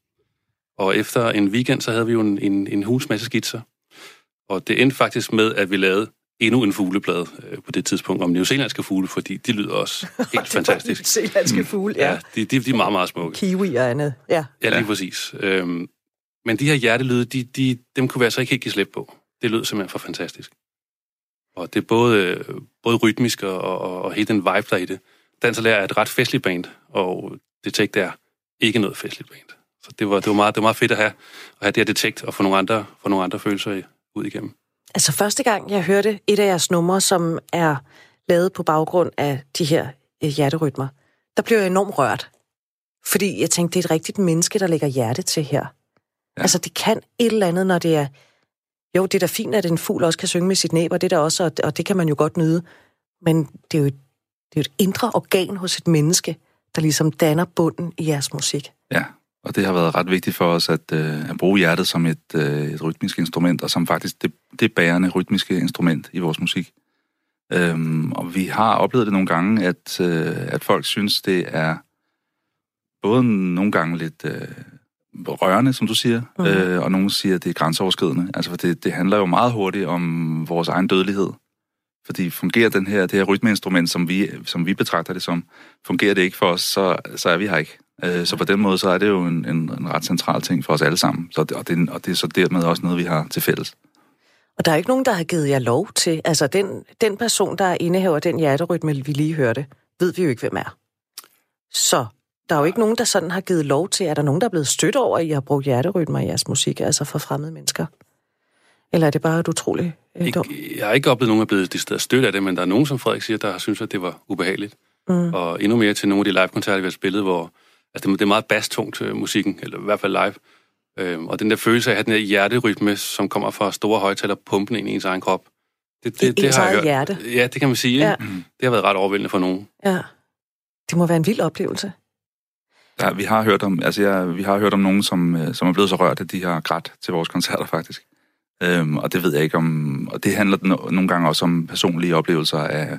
Og efter en weekend, så havde vi jo en, en, en hus masse skitser. Og det endte faktisk med, at vi lavede endnu en fugleplade øh, på det tidspunkt om neozelandske fugle, fordi de lyder også helt fantastisk. Neozelandske fugle, ja. ja de, de, de er meget, meget smukke. Kiwi og andet, ja. Ja, lige præcis. Øhm, men de her hjertelyde, de, de, dem kunne vi altså ikke helt give slip på. Det lød simpelthen for fantastisk. Og det er både, både rytmisk og, og, og hele den vibe, der er i det. Danserlærer er et ret festligt band, og Detect er ikke noget festligt band. Så det var, det var, meget, det var meget fedt at have, at have det her Detect og få nogle andre, få nogle andre følelser ud igennem. Altså første gang, jeg hørte et af jeres numre, som er lavet på baggrund af de her øh, hjerterytmer, der blev jeg enormt rørt. Fordi jeg tænkte, det er et rigtigt menneske, der lægger hjerte til her. Ja. Altså det kan et eller andet, når det er... Jo, det er da fint, at en fugl også kan synge med sit næb, og det der også, og det kan man jo godt nyde. Men det er jo et, det er jo et indre organ hos et menneske, der ligesom danner bunden i jeres musik. Ja, og det har været ret vigtigt for os at, øh, at bruge hjertet som et, øh, et rytmisk instrument, og som faktisk det, det bærende rytmiske instrument i vores musik. Øhm, og vi har oplevet det nogle gange, at, øh, at folk synes, det er både nogle gange lidt øh, rørende, som du siger, mm. øh, og nogle siger, at det er grænseoverskridende. Altså, for det, det handler jo meget hurtigt om vores egen dødelighed. Fordi fungerer den her, det her rytmeinstrument, som vi, som vi betragter det som, fungerer det ikke for os, så, så er vi her ikke. Øh, så på den måde, så er det jo en, en, en ret central ting for os alle sammen. Så, og, det, og det er så dermed også noget, vi har til fælles. Og der er ikke nogen, der har givet jer lov til, altså den, den person, der indehaver den hjerterytme, vi lige hørte, ved vi jo ikke, hvem er. Så der er jo ikke nogen, der sådan har givet lov til, er der nogen, der er blevet stødt over, at I har brugt hjerterytmer i jeres musik, altså for fremmede mennesker? Eller er det bare et utroligt øh, ikke, Jeg har ikke oplevet, at nogen er blevet det stødt af det, men der er nogen, som Frederik siger, der har synes, at det var ubehageligt. Mm. Og endnu mere til nogle af de live-koncerter, vi har spillet, hvor altså, det er meget basstungt øh, musikken, eller i hvert fald live. Øhm, og den der følelse af at have den der hjerterytme, som kommer fra store højtaler, pumpen ind i ens egen krop. Det, det, I det har jeg hørt. hjerte. Ja, det kan man sige. Ja. Mm. Det har været ret overvældende for nogen. Ja. Det må være en vild oplevelse. Ja, vi har hørt om, altså ja, vi har hørt om nogen, som, øh, som er blevet så rørt, at de har grædt til vores koncerter, faktisk. Øhm, og det ved jeg ikke om... Og det handler no, nogle gange også om personlige oplevelser af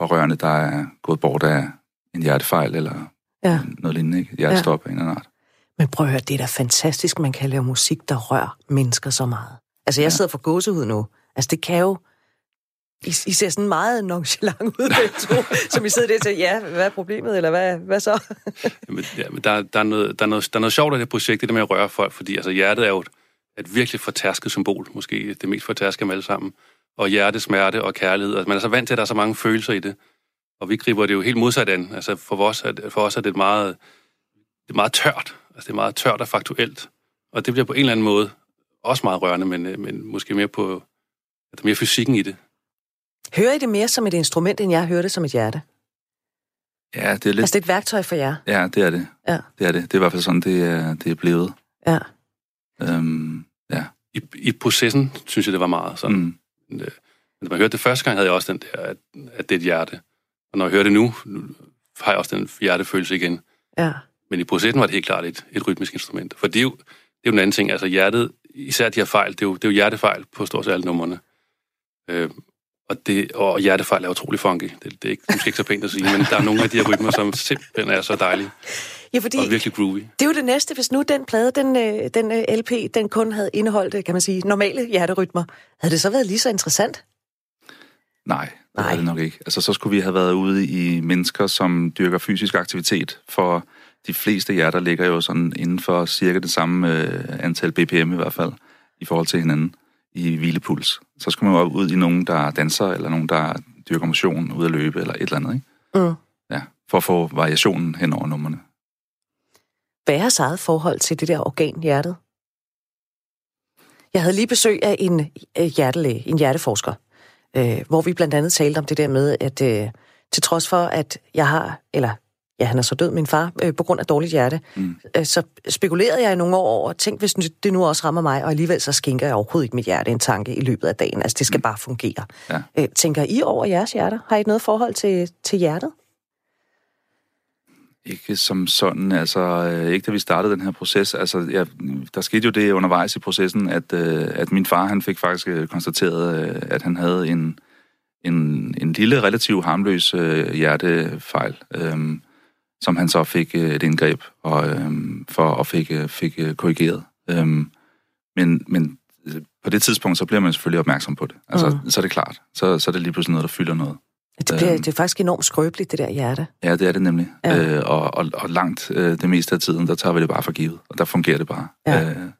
pårørende, der er gået bort af en hjertefejl eller Ja. noget lignende, ikke? Hjertestop ja. af en eller anden art. Men prøv at høre, det er da fantastisk, man kan lave musik, der rører mennesker så meget. Altså, jeg Ja. sidder for gåsehud nu. Altså, det kan jo... I, I ser sådan meget nonchalant ud, begge to, som I sidder der til, ja, hvad er problemet, eller hvad, hvad så? Jamen, ja, men der, der, er noget, der, er noget, der er noget sjovt af det projekt, det der med at røre folk, fordi altså, hjertet er jo et, et virkelig fortærsket symbol, måske det mest fortærskede af dem alle sammen. Og hjerte, smerte og kærlighed. Altså, man er så vant til, at der er så mange følelser i det. Og vi griber det jo helt modsat an. Altså, for os, er det- for os er det meget, det er meget tørt. Altså, det er meget tørt og faktuelt. Og det bliver på en eller anden måde også meget rørende, men, øh, men måske mere på at der er mere fysikken i det. Hører I det mere som et instrument, end jeg hører det som et hjerte? Ja, det er lidt... Altså, det er et værktøj for jer. Ja, det er det. Ja. Det er det. Det er i hvert fald sådan, det er, det er blevet. Ja. Øhm, ja. I, I processen synes jeg, det var meget sådan. Mm. Men, øh, man hørte det første gang, havde jeg også den der, at, at det er et hjerte. Og når jeg hører det nu, nu har jeg også den hjertefølelse igen. Ja. Men i processen var det helt klart et, et rytmisk instrument. For det er, jo, det er jo en anden ting. Altså hjertet, især de her fejl, det er jo, det er jo hjertefejl på stort set alle numrene. Øh, og, det, og hjertefejl er utrolig funky. Det, det er ikke, måske ikke så pænt at sige, men der er nogle af de her rytmer, som simpelthen er så dejlige Ja, fordi og virkelig groovy. det er jo det næste. Hvis nu den plade, den, øh, den øh, LP, den kun havde indeholdt, øh, kan man sige, normale hjerterytmer, havde det så været lige så interessant? Nej, det Nej. det nok ikke. Altså, så skulle vi have været ude i mennesker, som dyrker fysisk aktivitet, for de fleste hjerter ligger jo sådan inden for cirka det samme øh, antal BPM i hvert fald, i forhold til hinanden i hvilepuls. Så skulle man jo ud i nogen, der danser, eller nogen, der dyrker motion, ud at løbe, eller et eller andet, ikke? Mm. Ja, for at få variationen hen over numrene. Hvad er jeres eget forhold til det der organ, hjertet? Jeg havde lige besøg af en øh, hjertelæge, en hjerteforsker, øh, hvor vi blandt andet talte om det der med, at øh, til trods for, at jeg har, eller ja, han er så død, min far, øh, på grund af dårligt hjerte, Mm. øh, så spekulerede jeg i nogle år over, tænk hvis det nu også rammer mig, og alligevel så skænker jeg overhovedet ikke mit hjerte en tanke i løbet af dagen. Altså, det skal bare fungere. Ja. Øh, tænker I over jeres hjerter? Har I noget forhold til, til hjertet? Ikke som sådan, altså øh, ikke da vi startede den her proces. Altså, ja, der skete jo det undervejs i processen, at, øh, at min far han fik faktisk øh, konstateret, øh, at han havde en, en, en lille, relativt harmløs øh, hjertefejl, øh, som han så fik øh, et indgreb og, øh, for og fik, øh, fik øh, korrigeret. Øh, men, men på det tidspunkt, så bliver man selvfølgelig opmærksom på det. Altså, mm. så er det klart. Så, så er det lige pludselig noget, der fylder noget. Det, bliver, Øhm. det er faktisk enormt skrøbeligt, det der hjerte. Ja, det er det nemlig. Ja. Øh, og, og, og langt øh, det meste af tiden, der tager vi det bare for givet. Og der fungerer det bare. Ja. Øh,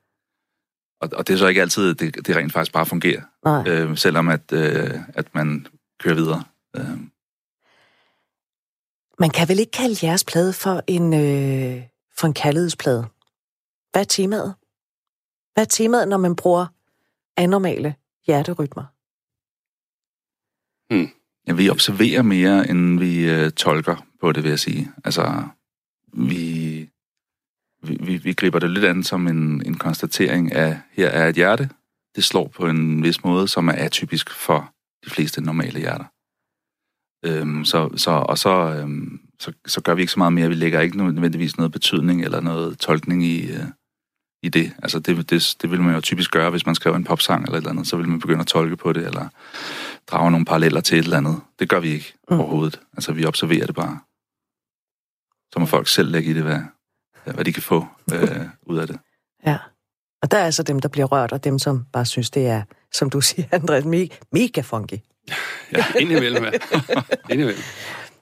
og, og det er så ikke altid, det, det rent faktisk bare fungerer. Nej. Øh, selvom at, øh, at man kører videre. Øh, Man kan vel ikke kalde jeres plade for en, øh, for en kærlighedsplade? Hvad er temaet? Hvad er temaet, når man bruger anormale hjerterytmer? Ja, vi observerer mere, end vi øh, tolker på det, vil jeg sige. Altså, vi, vi, vi, vi griber det lidt an som en, en konstatering af, her er et hjerte. Det slår på en vis måde, som er atypisk for de fleste normale hjerter. Øhm, så, så, og så, øhm, så, så gør vi ikke så meget mere. Vi lægger ikke nødvendigvis noget betydning eller noget tolkning i, øh, i det. Altså det, det, det vil man jo typisk gøre, hvis man skriver en popsang eller et eller andet. Så vil man begynde at tolke på det, eller drage nogle paralleller til et eller andet. Det gør vi ikke Mm. mm. overhovedet. Altså vi observerer det bare. Så må folk selv lægge i det, hvad, hvad de kan få øh, ud af det. Ja. Og der er altså dem, der bliver rørt, og dem, som bare synes, det er, som du siger, Andreas, mega, mega funky. Ja, indimellem, ja. indimellem.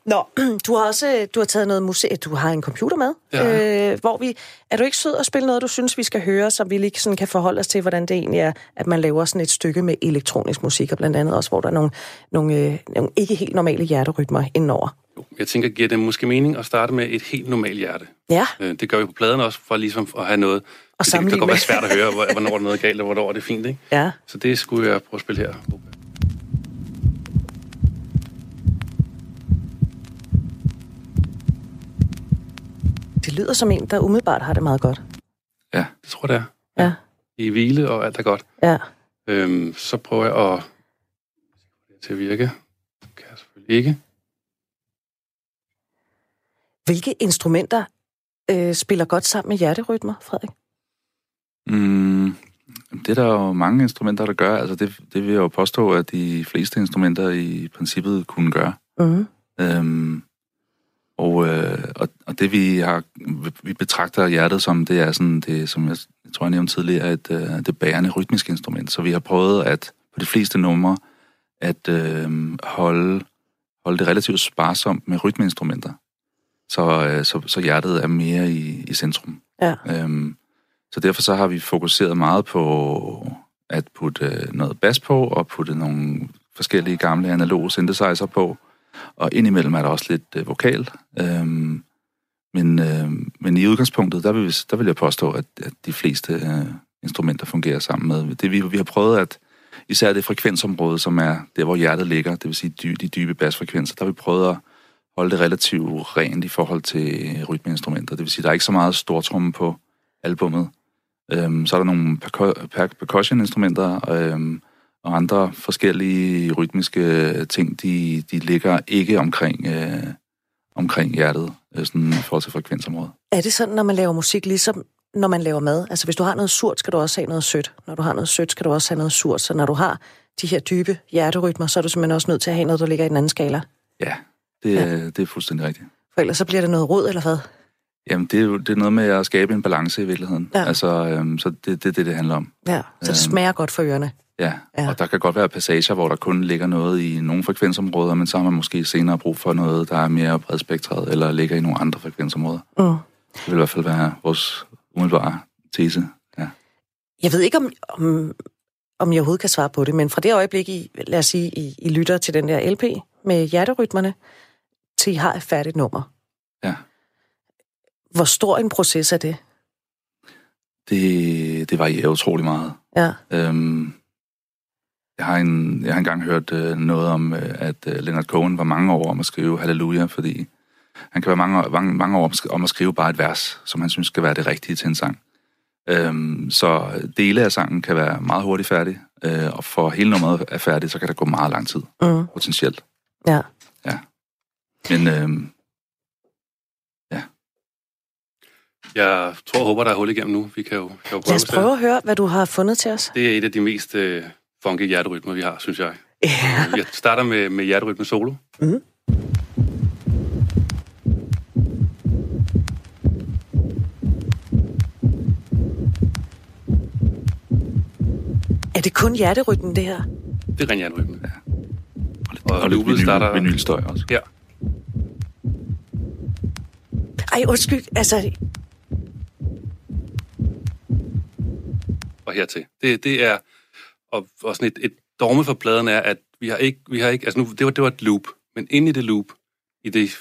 Nå, du har også du har taget noget musik, du har en computer med, Ja. øh, hvor vi, er du ikke sød at spille noget, du synes, vi skal høre, så vi lige sådan kan forholde os til, hvordan det egentlig er, at man laver sådan et stykke med elektronisk musik, og blandt andet også, hvor der er nogle, nogle, øh, nogle ikke helt normale hjerterytmer indenover. Jo, Jeg tænker, giver det måske mening at starte med et helt normalt hjerte? Ja, Øh, Det gør vi på pladen også, for ligesom at have noget... det kan sammenligne godt være svært at høre, hvor- hvornår er noget galt, og hvornår er det fint, ikke? ja. Så det skulle jeg prøve at spille her. Lyder som en, der umiddelbart har det meget godt. Ja, Det tror jeg, det er. Ja, I hvile, og alt er godt. ja. Øhm, så prøver jeg at... til at virke. Det kan jeg selvfølgelig ikke. Hvilke instrumenter øh, spiller godt sammen med hjerterytmer, Frederik? Mm, det er der jo mange instrumenter, der gør. Altså det, det vil jeg jo påstå, at de fleste instrumenter i princippet kunne gøre. Mm. Øhm, Og, øh, og, og det vi har, vi betragter hjertet som, det er sådan, det, som jeg, jeg tror, jeg nævnte tidligere, et, øh, det bærende rytmiske instrument. Så vi har prøvet at på de fleste numre at øh, holde, holde det relativt sparsomt med rytmeinstrumenter. Så, øh, så, så hjertet er mere i, i centrum. Ja. Øhm, så derfor så har vi fokuseret meget på at putte øh, noget bas på, og putte nogle forskellige gamle analoge synthesizer på, og indimellem er der også lidt øh, vokal. Øhm, men, øh, men i udgangspunktet, der vil, der vil jeg påstå, at, at de fleste øh, instrumenter fungerer sammen med. Det, vi, vi har prøvet at, især det frekvensområde, som er der, hvor hjertet ligger, det vil sige dy, de dybe basfrekvenser, der har vi prøvet at holde det relativt rent i forhold til rytmeinstrumenter. Det vil sige, der er ikke så meget stortromme på albummet. Øhm, så er der nogle percussion-instrumenter øhm, og andre forskellige rytmiske ting, de, de ligger ikke omkring, øh, omkring hjertet, øh, sådan i forhold til frekvensområdet. Er det sådan, når man laver musik, ligesom når man laver mad? Altså hvis du har noget surt, skal du også have noget sødt. Når du har noget sødt, skal du også have noget surt. Så når du har de her dybe hjerterytmer, så er du simpelthen også nødt til at have noget, der ligger i den anden skala. Ja, det, ja. det er fuldstændig rigtigt. For ellers så bliver det noget rod, eller hvad? Jamen, det er jo det er noget med at skabe en balance i virkeligheden. Ja. Altså, øhm, så det er det, det, det handler om. Ja, så det smager godt for ørerne. Ja. ja, og der kan godt være passager, hvor der kun ligger noget i nogle frekvensområder, men så har man måske senere brug for noget, der er mere bredspektret, eller ligger i nogle andre frekvensområder. Mm. Det vil i hvert fald være vores umiddelbare tese. Ja. Jeg ved ikke, om, om, om jeg overhovedet kan svare på det, men fra det øjeblik, I, lad os sige, I, I lytter til den der LP med hjerterytmerne, til I har et færdigt nummer. Ja. Hvor stor en proces er det? Det, det varierer utrolig meget. Ja. Øhm, jeg, har en, jeg har engang hørt øh, noget om, øh, at øh, Leonard Cohen var mange år om at skrive Halleluja, fordi han kan være mange, mange, mange år om at skrive bare et vers, som han synes skal være det rigtige til en sang. Øhm, så dele af sangen kan være meget hurtigt færdig, øh, og for hele nummeret er færdigt, så kan der gå meget lang tid, mm. potentielt. Ja. Ja. Men øhm, Jeg tror og håber, der er hul igennem nu. Vi kan jo, kan jo prøve Lad os prøve at høre, hvad du har fundet til os. Det er et af de mest øh, funky hjerterytmer, vi har, synes jeg. Ja. Jeg starter med, med hjerterytme solo. Mm. Er det kun hjerterytmen, det her? Det er ren hjerterytme. Ja. Og lidt, Og og loopet starter- vinylstøj også. Ja. Ej, undskyld, altså, og hertil. Det, det er, og, og sådan et, et dogme for pladen er, at vi har ikke, vi har ikke altså nu, det var, det var et loop, men inde i det loop, i det,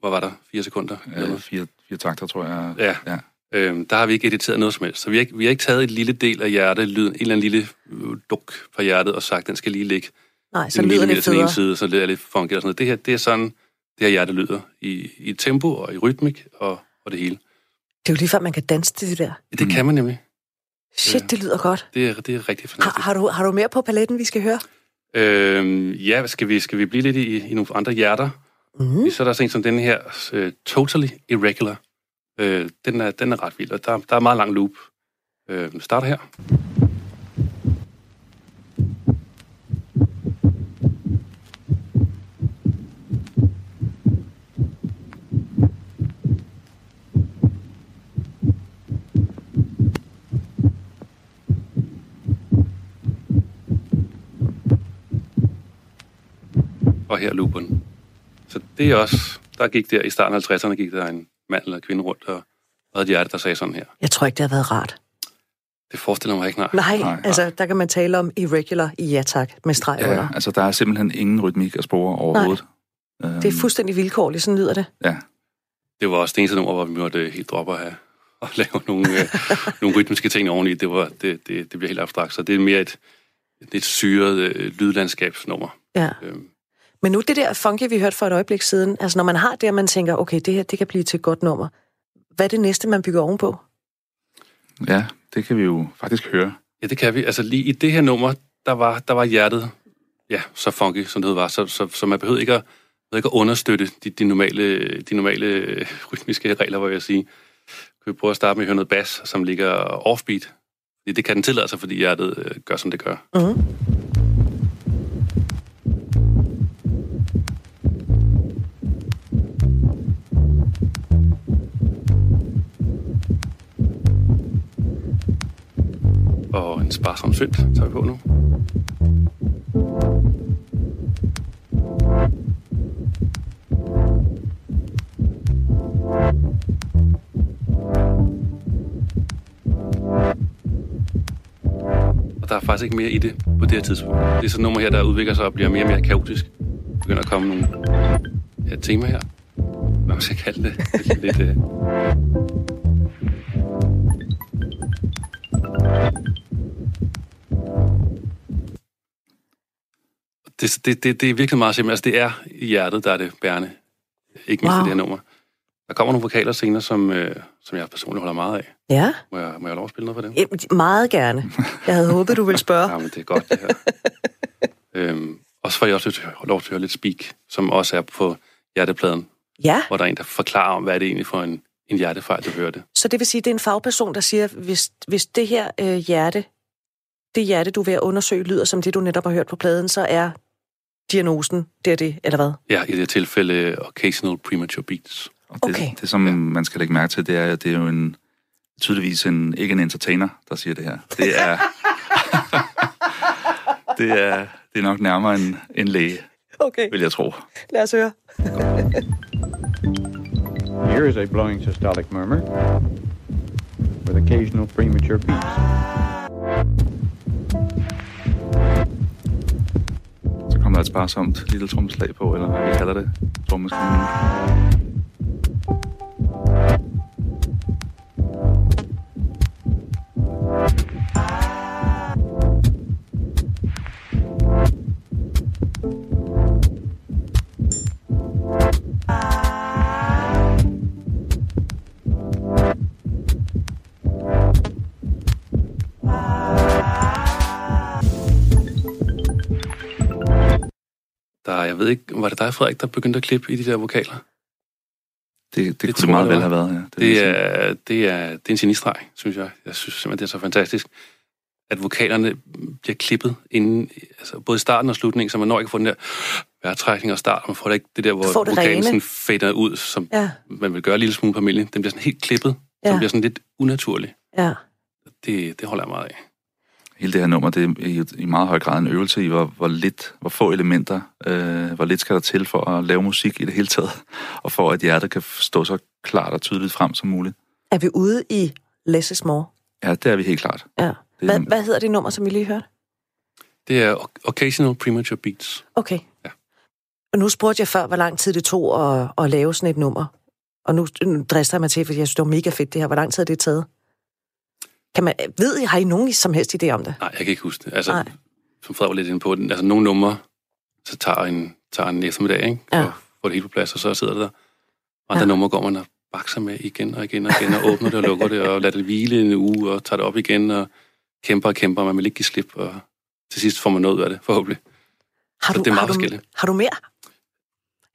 hvad var der, fire sekunder? eller Øh, fire, fire takter, tror jeg. Ja. ja. Øhm, der har vi ikke editeret noget som helst. Så vi har ikke, vi har ikke taget et lille del af hjertet, lyden, en eller anden lille øh, duk fra hjertet, og sagt, den skal lige ligge nej, så en lyder millimeter det federe. side, så det er lidt funky og sådan noget. Det her, det er sådan, det her hjerte lyder i, i tempo og i rytmik og, og det hele. Det er jo lige før, man kan danse til det der. Det kan man nemlig. Shit, Ja. det lyder godt. Det er, det er rigtig Har, fantastisk. har, du, har du mere på paletten, vi skal høre? Øhm, ja, skal vi, skal vi blive lidt i, i nogle andre hjerter? Mm. Så er der sådan en som den her, uh, Totally Irregular. Uh, den, er, den er ret vild, og der, der er meget lang loop. Uh, starter her. Og her loopen. Så det er også, der gik der i starten af 50'erne, gik der en mand eller kvinde rundt og havde et hjerte, der sagde sådan her. Jeg tror ikke, det har været rart. Det forestiller mig ikke, nej. Nej, Nej, nej, altså, der kan man tale om irregular i ja tak, med streg Ja, under. altså der er simpelthen ingen rytmik at spore overhovedet. Øhm, Det er fuldstændig vilkårligt, sådan lyder det. Ja, Det var også det eneste nummer, hvor vi måtte øh, helt droppe at have at lave nogle, øh, nogle rytmiske ting oveni. Det, var, det, det, det bliver helt abstrakt, så det er mere et, et syret øh, lydlandskabsnummer. Ja. Øhm, Men nu det der funky, vi hørte for et øjeblik siden, altså når man har det, og man tænker, okay, det her, det kan blive til et godt nummer. Hvad er det næste, man bygger ovenpå? ja, det kan vi jo faktisk høre. ja, det kan vi. Altså lige i det her nummer, der var, der var hjertet ja, så funky, som det var. Så, så, så man behøvede ikke at, ikke at understøtte de, de, normale, de normale rytmiske regler, hvor jeg sige. Kan vi prøve at starte med at høre noget bas, som ligger offbeat? Fordi det kan den tillade sig, fordi hjertet øh, gør, som det gør. Mm. Sparsom synd tager vi på nu. Og der er faktisk ikke mere i det på det her tidspunkt. Det er sådan nummer her, der udvikler sig og bliver mere og mere kaotisk. Der begynder at komme nogle ja, tema her. Hvad man skal kalde det. Lidt, lidt, øh... det, det, det, det er virkelig meget simpelt. Altså, det er i hjertet, der er det bærende. Ikke mindst wow. Det her nummer. Der kommer nogle vokaler senere, som, øh, som jeg personligt holder meget af. Ja, Må jeg, må jeg lov at spille noget for dem? eh, meget gerne. Jeg havde håbet, du ville spørge. Ja, men det er godt, det her. øhm, og så får jeg også lov til at høre lidt speak, som også er på hjertepladen, Ja, hvor der er en, der forklarer om, hvad er det egentlig for en, en hjertefejl, du hører det. så det vil sige, det er en fagperson, der siger, hvis, hvis det her øh, hjerte, det hjerte, du er ved at undersøge, lyder som det, du netop har hørt på pladen, så er diagnosen, det er det, eller hvad? Ja, i det her tilfælde occasional premature beats. Og det, Okay. det, som Ja. ja. man skal lægge mærke til, det er, at det er jo en, tydeligvis en, ikke en entertainer, der siger det her. Det er, det er, det er nok nærmere en, en læge, Okay, vil jeg tro. lad os høre. Here is a blowing systolic murmur with occasional premature beats. Kommer der et sparsomt lille trommeslag på, eller hvad vi kalder det, trommeskinen. Dig, Frederik, der begyndte at klippe i de der vokaler? Det, det, det kunne det meget vel det have været, ja. Det sige. er, det er, det er en genistreg, synes jeg. Jeg synes simpelthen, det er så fantastisk, at vokalerne bliver klippet inden, altså både i starten og slutningen, så man når ikke at få den der vejrtrækning og start, og man får det ikke det der, får hvor det vokalen sådan fader ud, som Ja, man vil gøre en lille smule på. Den bliver sådan helt klippet, ja. Så bliver sådan lidt unaturlig. ja. Det, det holder jeg meget af. Hele det her nummer, det er i, i meget høj grad en øvelse i, hvor, hvor lidt, hvor få elementer, øh, hvor lidt skal der til for at lave musik i det hele taget, og for at hjertet kan stå så klart og tydeligt frem som muligt. Er vi ude i Less is More? Ja, det er vi helt klart. Ja. Det er- Hvad, hvad hedder det nummer, som vi lige hørte? Det er Occasional Premature Beats. Okay. Ja. Og nu spurgte jeg før, hvor lang tid det tog at, at lave sådan et nummer. Og nu, nu drister jeg mig til, fordi jeg synes, det var mega fedt det her. Hvor lang tid har det taget? Kan man, ved I, har I nogen som helst idé om det? Nej, jeg kan ikke huske det. Altså, Nej. som Frederik var lidt inde på, den- altså nogle numre, så tager en, tager en eftermiddag, ikke? Ja. Og får det hele på plads, og så sidder det der. Andre Ja. numre går man og bakser med igen og igen og igen, og åbner det og lukker det, og lader det hvile en uge, og tager det op igen, og kæmper og kæmper, og man vil ikke give slip, og til sidst får man noget ud af det, forhåbentlig. Har Så det er meget har, du, forskelligt. har du mere?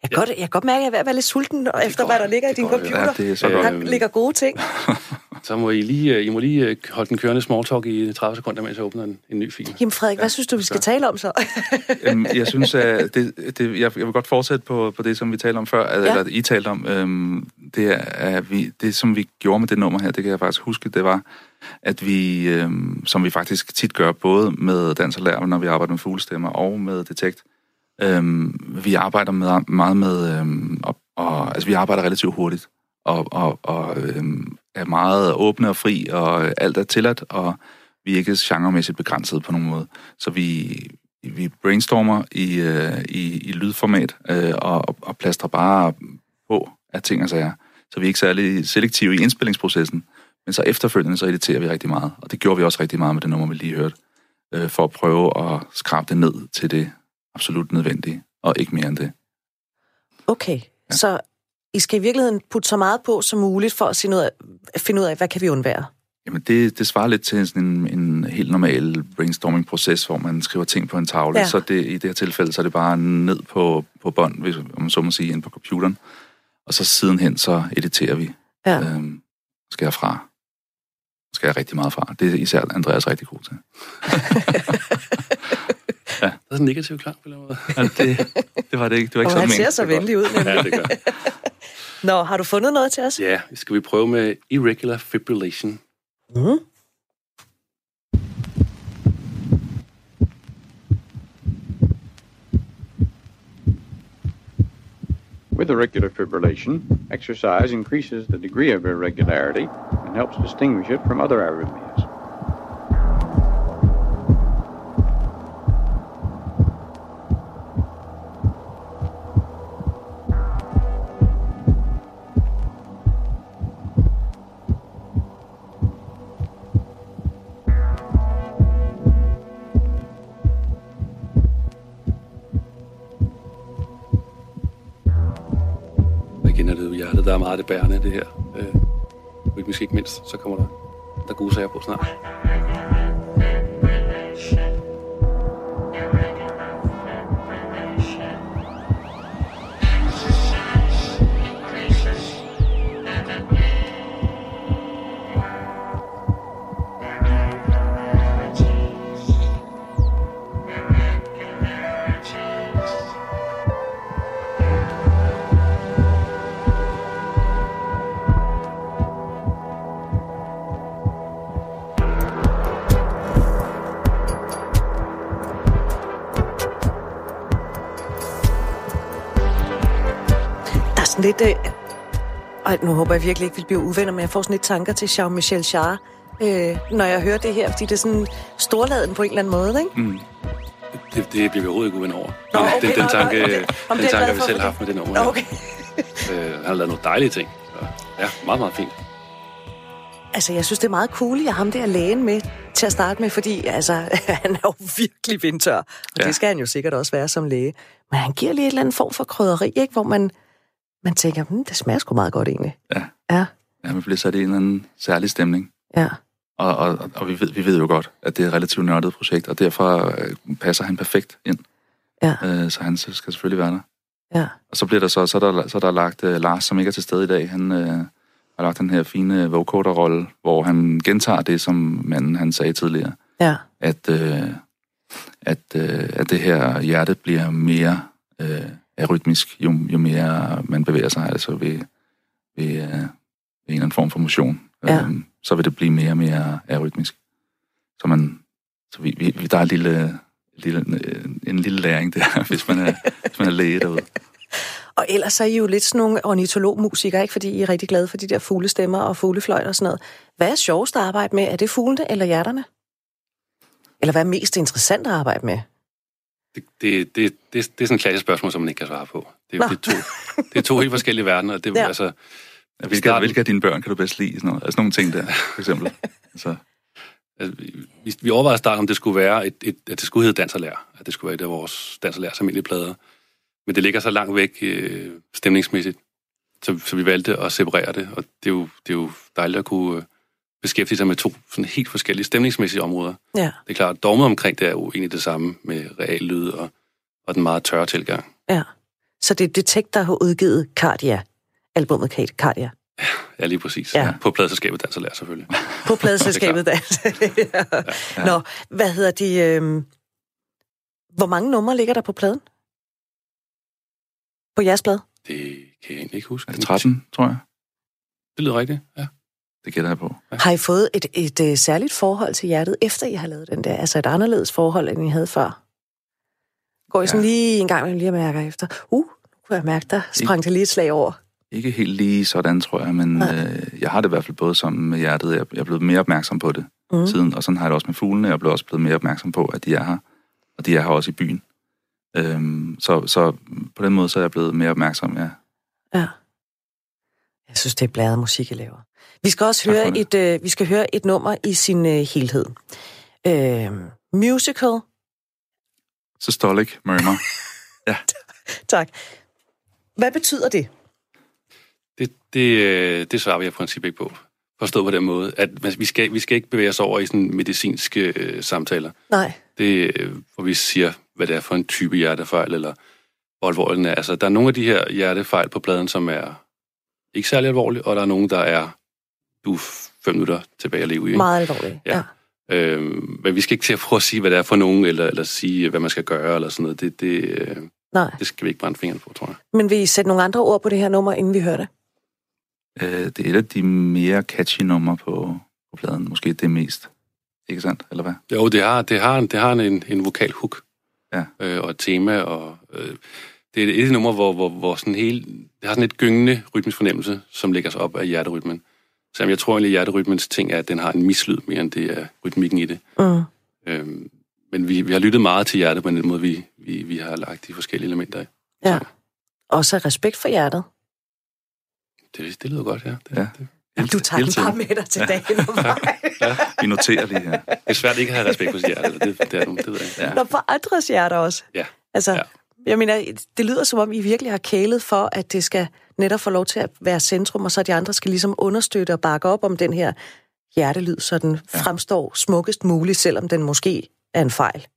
Jeg kan, Ja. godt, jeg kan godt mærke, at jeg er ved at være lidt sulten efter, går hvad der ligger i din går computer. Ja, det er så godt. Der ligger gode ting. Så må I lige, øh, I må lige øh, holde den kørende small talk i 30 sekunder, mens jeg åbner en, en ny fil. Jamen Frederik, hvad synes du, vi skal tale om så? Øhm, jeg synes, at det, det, jeg, jeg vil godt fortsætte på, på det, som vi talte om før, ja. eller I talte om. Øhm, det, er, at vi, det, som vi gjorde med det nummer her, det kan jeg faktisk huske, det var, at vi, øhm, som vi faktisk tit gør, både med dans og lær, når vi arbejder med fuglestemmer, og med detekt, øhm, vi arbejder med, meget med, øhm, og, og, altså vi arbejder relativt hurtigt, og, og, og øhm, er meget åbne og fri, og alt er tilladt, og vi er ikke genremæssigt begrænset på nogen måde. Så vi, vi brainstormer i, øh, i, i lydformat øh, og, og, og plaster bare på af ting og sager. Så vi er ikke særlig selektive i indspillingsprocessen, men så efterfølgende så editerer vi rigtig meget. Og det gjorde vi også rigtig meget med det nummer, vi lige hørte, øh, for at prøve at skrabe det ned til det absolut nødvendige, og ikke mere end det. Okay, ja. så I skal i virkeligheden putte så meget på som muligt for at finde ud af, finde ud af hvad kan vi undvære? Jamen, det, det svarer lidt til sådan en, en helt normal brainstorming-proces, hvor man skriver ting på en tavle. Ja. Ja. Så det, i det her tilfælde, så er det bare ned på, på bånd, hvis om man så må sige, ind på computeren. Og så sidenhen, så editerer vi. Ja. Øhm, skal jeg fra. Skal jeg rigtig meget fra. Det er især Andreas rigtig god til. Det er sådan en negativ klang på en eller anden måde. Altså, det, det var det ikke. Det var ikke Og sådan han ser så venlig ud. Nemlig. Ja, det gør. Nå, har du fundet noget til os? Ja, skal vi prøve med irregular fibrillation. Mm. With irregular fibrillation, exercise increases the degree of irregularity and helps distinguish it from other arrhythmias. Det her. Øh, rytmisk ikke mindst, så kommer der, der gode sager på snart. Nu håber jeg virkelig ikke, vi bliver uvenner, men jeg får sådan lidt tanker til Jean-Michel Jarre, øh, når jeg hører det her, fordi det er sådan storladen på en eller anden måde, ikke? Mm. Det, det bliver vi overhovedet ikke uvenner over. Nå, okay, den, den tanke, okay. den Om tanke har vi selv haft med det nummer. Okay. Øh, han har lavet nogle dejlige ting. Så, ja, meget, meget fint. Altså, jeg synes, det er meget cool, at jeg ham der lægen med til at starte med, fordi altså, han er jo virkelig vindtør, og. Ja. det skal han jo sikkert også være som læge. Men han giver lige et eller andet form for krydderi, ikke? hvor man, man tænker, hm, det smager sgu meget godt egentlig. Ja. Ja, Ja, man bliver sat i en eller anden særlig stemning. ja. Og, og, og vi, ved, vi ved jo godt, at det er et relativt nørdet projekt, og derfor øh, passer han perfekt ind. Ja. Øh, så han skal selvfølgelig være der. Ja. Og så bliver der så, så er der, så er der lagt uh, Lars, som ikke er til stede i dag. Han øh, har lagt den her fine vocoder-rolle, hvor han gentager det, som manden han sagde tidligere. Ja. At, øh, at, øh, at det her hjerte bliver mere øh, arytmisk, jo, jo mere man bevæger sig, altså ved, ved, øh, ved en eller anden form for motion. Ja. Øhm, så vil det blive mere og mere arytmisk. Så, man, så vi, vi, der er en lille, lille, en lille læring der, hvis man er, hvis man er læge derude. Og ellers er I jo lidt sådan nogle ornitologmusikere, ikke? Fordi I er rigtig glade for de der fuglestemmer og fuglefløjt og sådan noget. Hvad er sjovest at arbejde med? Er det fuglene eller hjerterne? Eller hvad er mest interessant at arbejde med? Det, det, det, det, det er sådan et klassisk spørgsmål, som man ikke kan svare på. Det, Nå. er- det, er, to, det er to helt forskellige verdener. og Det, Ja. altså, hvilke, starten- hvilke af dine børn kan du bedst lide? Sådan noget, altså nogle ting der, for eksempel. Altså, altså, vi, vi overvejede starten, om det skulle være et, et, at det skulle hedde Dans og Lær. At det skulle være et af vores Dans og Lærs almindelige plader. Men det ligger så langt væk øh, stemningsmæssigt, så, så vi valgte at separere det. Og det er jo, det er jo dejligt at kunne øh, beskæftige sig med to sådan helt forskellige stemningsmæssige områder. Ja, Det er klart, at dogmet omkring det er jo egentlig det samme med real lyd og, og den meget tørre tilgang. ja. Så det er Detect, der har udgivet Cardia. Albumet Kate Cardia. Ja, lige præcis. Ja. Ja. På pladselskabet Dans og Lær selvfølgelig. På pladeselskabet der. ja. Nå, hvad hedder de... Øh... Hvor mange numre ligger der på pladen? På jeres plade? Det kan jeg egentlig ikke huske. er det 13, tror jeg? Det lyder rigtigt, ja. Det gætter jeg på. Har I fået et, et, et særligt forhold til hjertet, efter I har lavet den der? Altså et anderledes forhold, end I havde før? Går I sådan Ja. lige en gang, lige og mærker efter? Uh, nu kunne jeg mærke, der sprang det lige et slag over. Ikke helt lige sådan, tror jeg, men Nej. øh, jeg har det i hvert fald både som med hjertet. Jeg, jeg er blevet mere opmærksom på det mm. siden, og sådan har jeg det også med fuglene. Jeg er blevet også blevet mere opmærksom på, at de er her, og de er her også i byen. Øhm, så, så på den måde så er jeg blevet mere opmærksom, ja. Ja. Jeg synes, det er blæret musik, I laver. Vi skal også Tak høre et, øh, vi skal høre et nummer i sin øh, helhed. Øh, musical. Systolic murmur. Tak. Hvad betyder det? Det, det, øh, det svarer vi i princippet ikke på. Forstået på den måde, at vi skal, vi skal ikke bevæge os over i sådan medicinske øh, samtaler. Nej. Det, øh, hvor vi siger, hvad det er for en type hjertefejl, eller hvor alvorlig den er. Altså, der er nogle af de her hjertefejl på pladen, som er ikke særlig alvorlige, og der er nogle, der er du er fem minutter tilbage at leve i. ikke? Meget alvorligt. Ja. Ja. Øhm, men vi skal ikke til at prøve at sige, hvad det er for nogen, eller, eller sige, hvad man skal gøre, eller sådan noget. Det, det, øh, Nej. det skal vi ikke brænde fingrene på, tror jeg. Men vil I sætte nogle andre ord på det her nummer, inden vi hører det? øh, det er et af de mere catchy numre på, på pladen. Måske det mest. Ikke sandt, eller hvad? Jo, det har, det har, det har en, en vokal hook. Ja. Øh, og et tema, og øh, det er et nummer, hvor, hvor, hvor sådan hele, det har sådan et gyngende rytmisk fornemmelse, som lægger sig op af hjerterytmen. Så jeg tror egentlig, at hjerterytmens ting er, at den har en mislyd mere, end det er rytmikken i det. Mm. Øhm, men vi, vi har lyttet meget til hjertet på den måde, vi, vi, vi har lagt de forskellige elementer i. Ja. Også respekt for hjertet. Det, det lyder godt, ja. Det, Ja. Det, Jamen, du tager den bare med dig til dagen og vej. Vi noterer lige her. det er svært ikke at have respekt for sit hjerte. Det, det, er, det ved jeg. Ja. Nå, for andres hjerter også. Ja. Altså, Ja. Jeg mener, det lyder som om, I virkelig har kælet for, at det skal netop få lov til at være centrum, og så de andre skal ligesom understøtte og bakke op om den her hjertelyd, så den ja. fremstår smukkest muligt, selvom den måske er en fejl.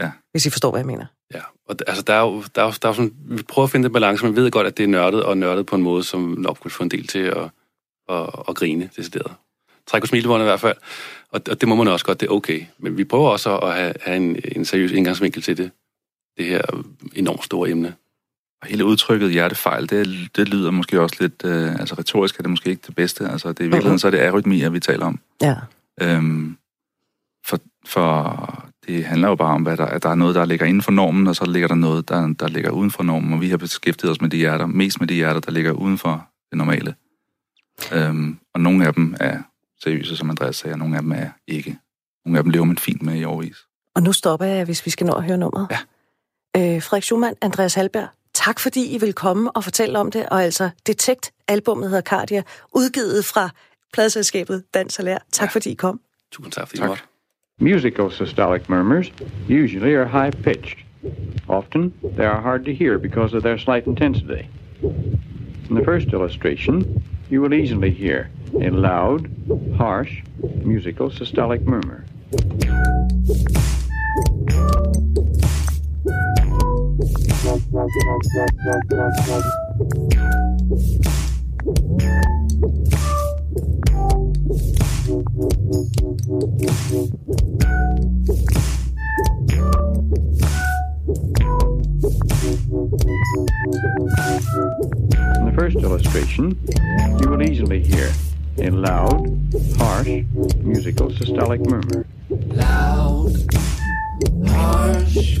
Ja. Hvis I forstår, hvad jeg mener. Ja, og altså, der er jo, der er jo, der er jo sådan, vi prøver at finde den balance, men vi ved godt, at det er nørdet, og nørdet på en måde, som nok kunne få en del til at, at, at grine, decideret. Træk på smilebåndet i hvert fald, og, og det må man også godt, det er okay. Men vi prøver også at have, have en, en seriøs indgangsvinkel til det, det her enormt store emne. Og hele udtrykket hjertefejl, det, det lyder måske også lidt... Øh, altså retorisk er det måske ikke det bedste. Altså det, i virkeligheden så er det arytmier, vi taler om. Ja. Øhm, for, for det handler jo bare om, hvad der, at der er noget, der ligger inden for normen, og så ligger der noget, der, der ligger uden for normen. Og vi har beskæftiget os med de hjerter, mest med de hjerter, der ligger uden for det normale. Øhm, og nogle af dem er seriøse, som Andreas sagde, og nogle af dem er ikke. Nogle af dem lever man fint med i overvis. Og nu stopper jeg, hvis vi skal nå at høre nummeret. Ja. Øh, Frederik Schumann, Andreas Halberg, tak fordi I vil komme og fortælle om det. Og altså, Detect, albummet hedder Cardia, udgivet fra pladselskabet Dans og Lær. Tak ja. fordi I kom. Tusind tak, fordi I Tak. måtte. Musical systolic murmurs usually are high pitched. Often, they are hard to hear because of their slight intensity. In the first illustration, you will easily hear a loud, harsh, musical systolic murmur. In the first illustration, you will easily hear a loud, harsh, musical systolic murmur. loud, harsh,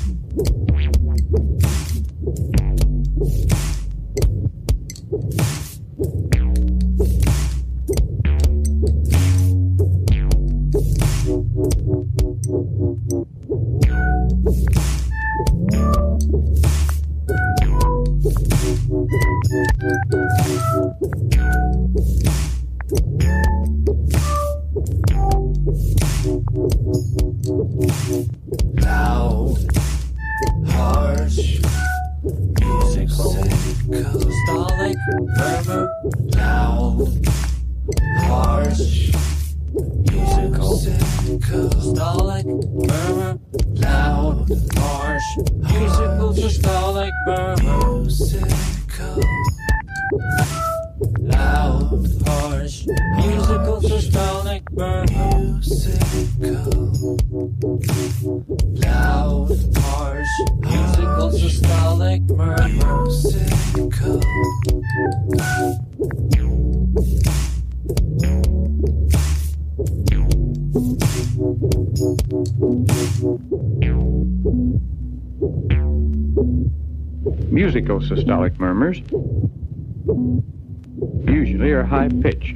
High pitched.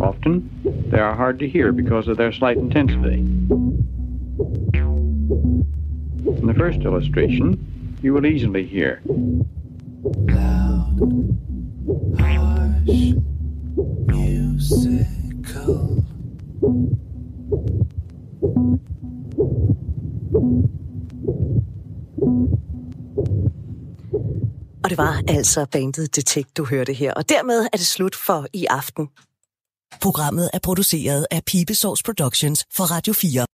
Often, they are hard to hear because of their slight intensity. In the first illustration, you will easily hear altså bandet Detect, du hørte her. Og dermed er det slut for i aften. Programmet er produceret af Pibesovs Productions for Radio 4.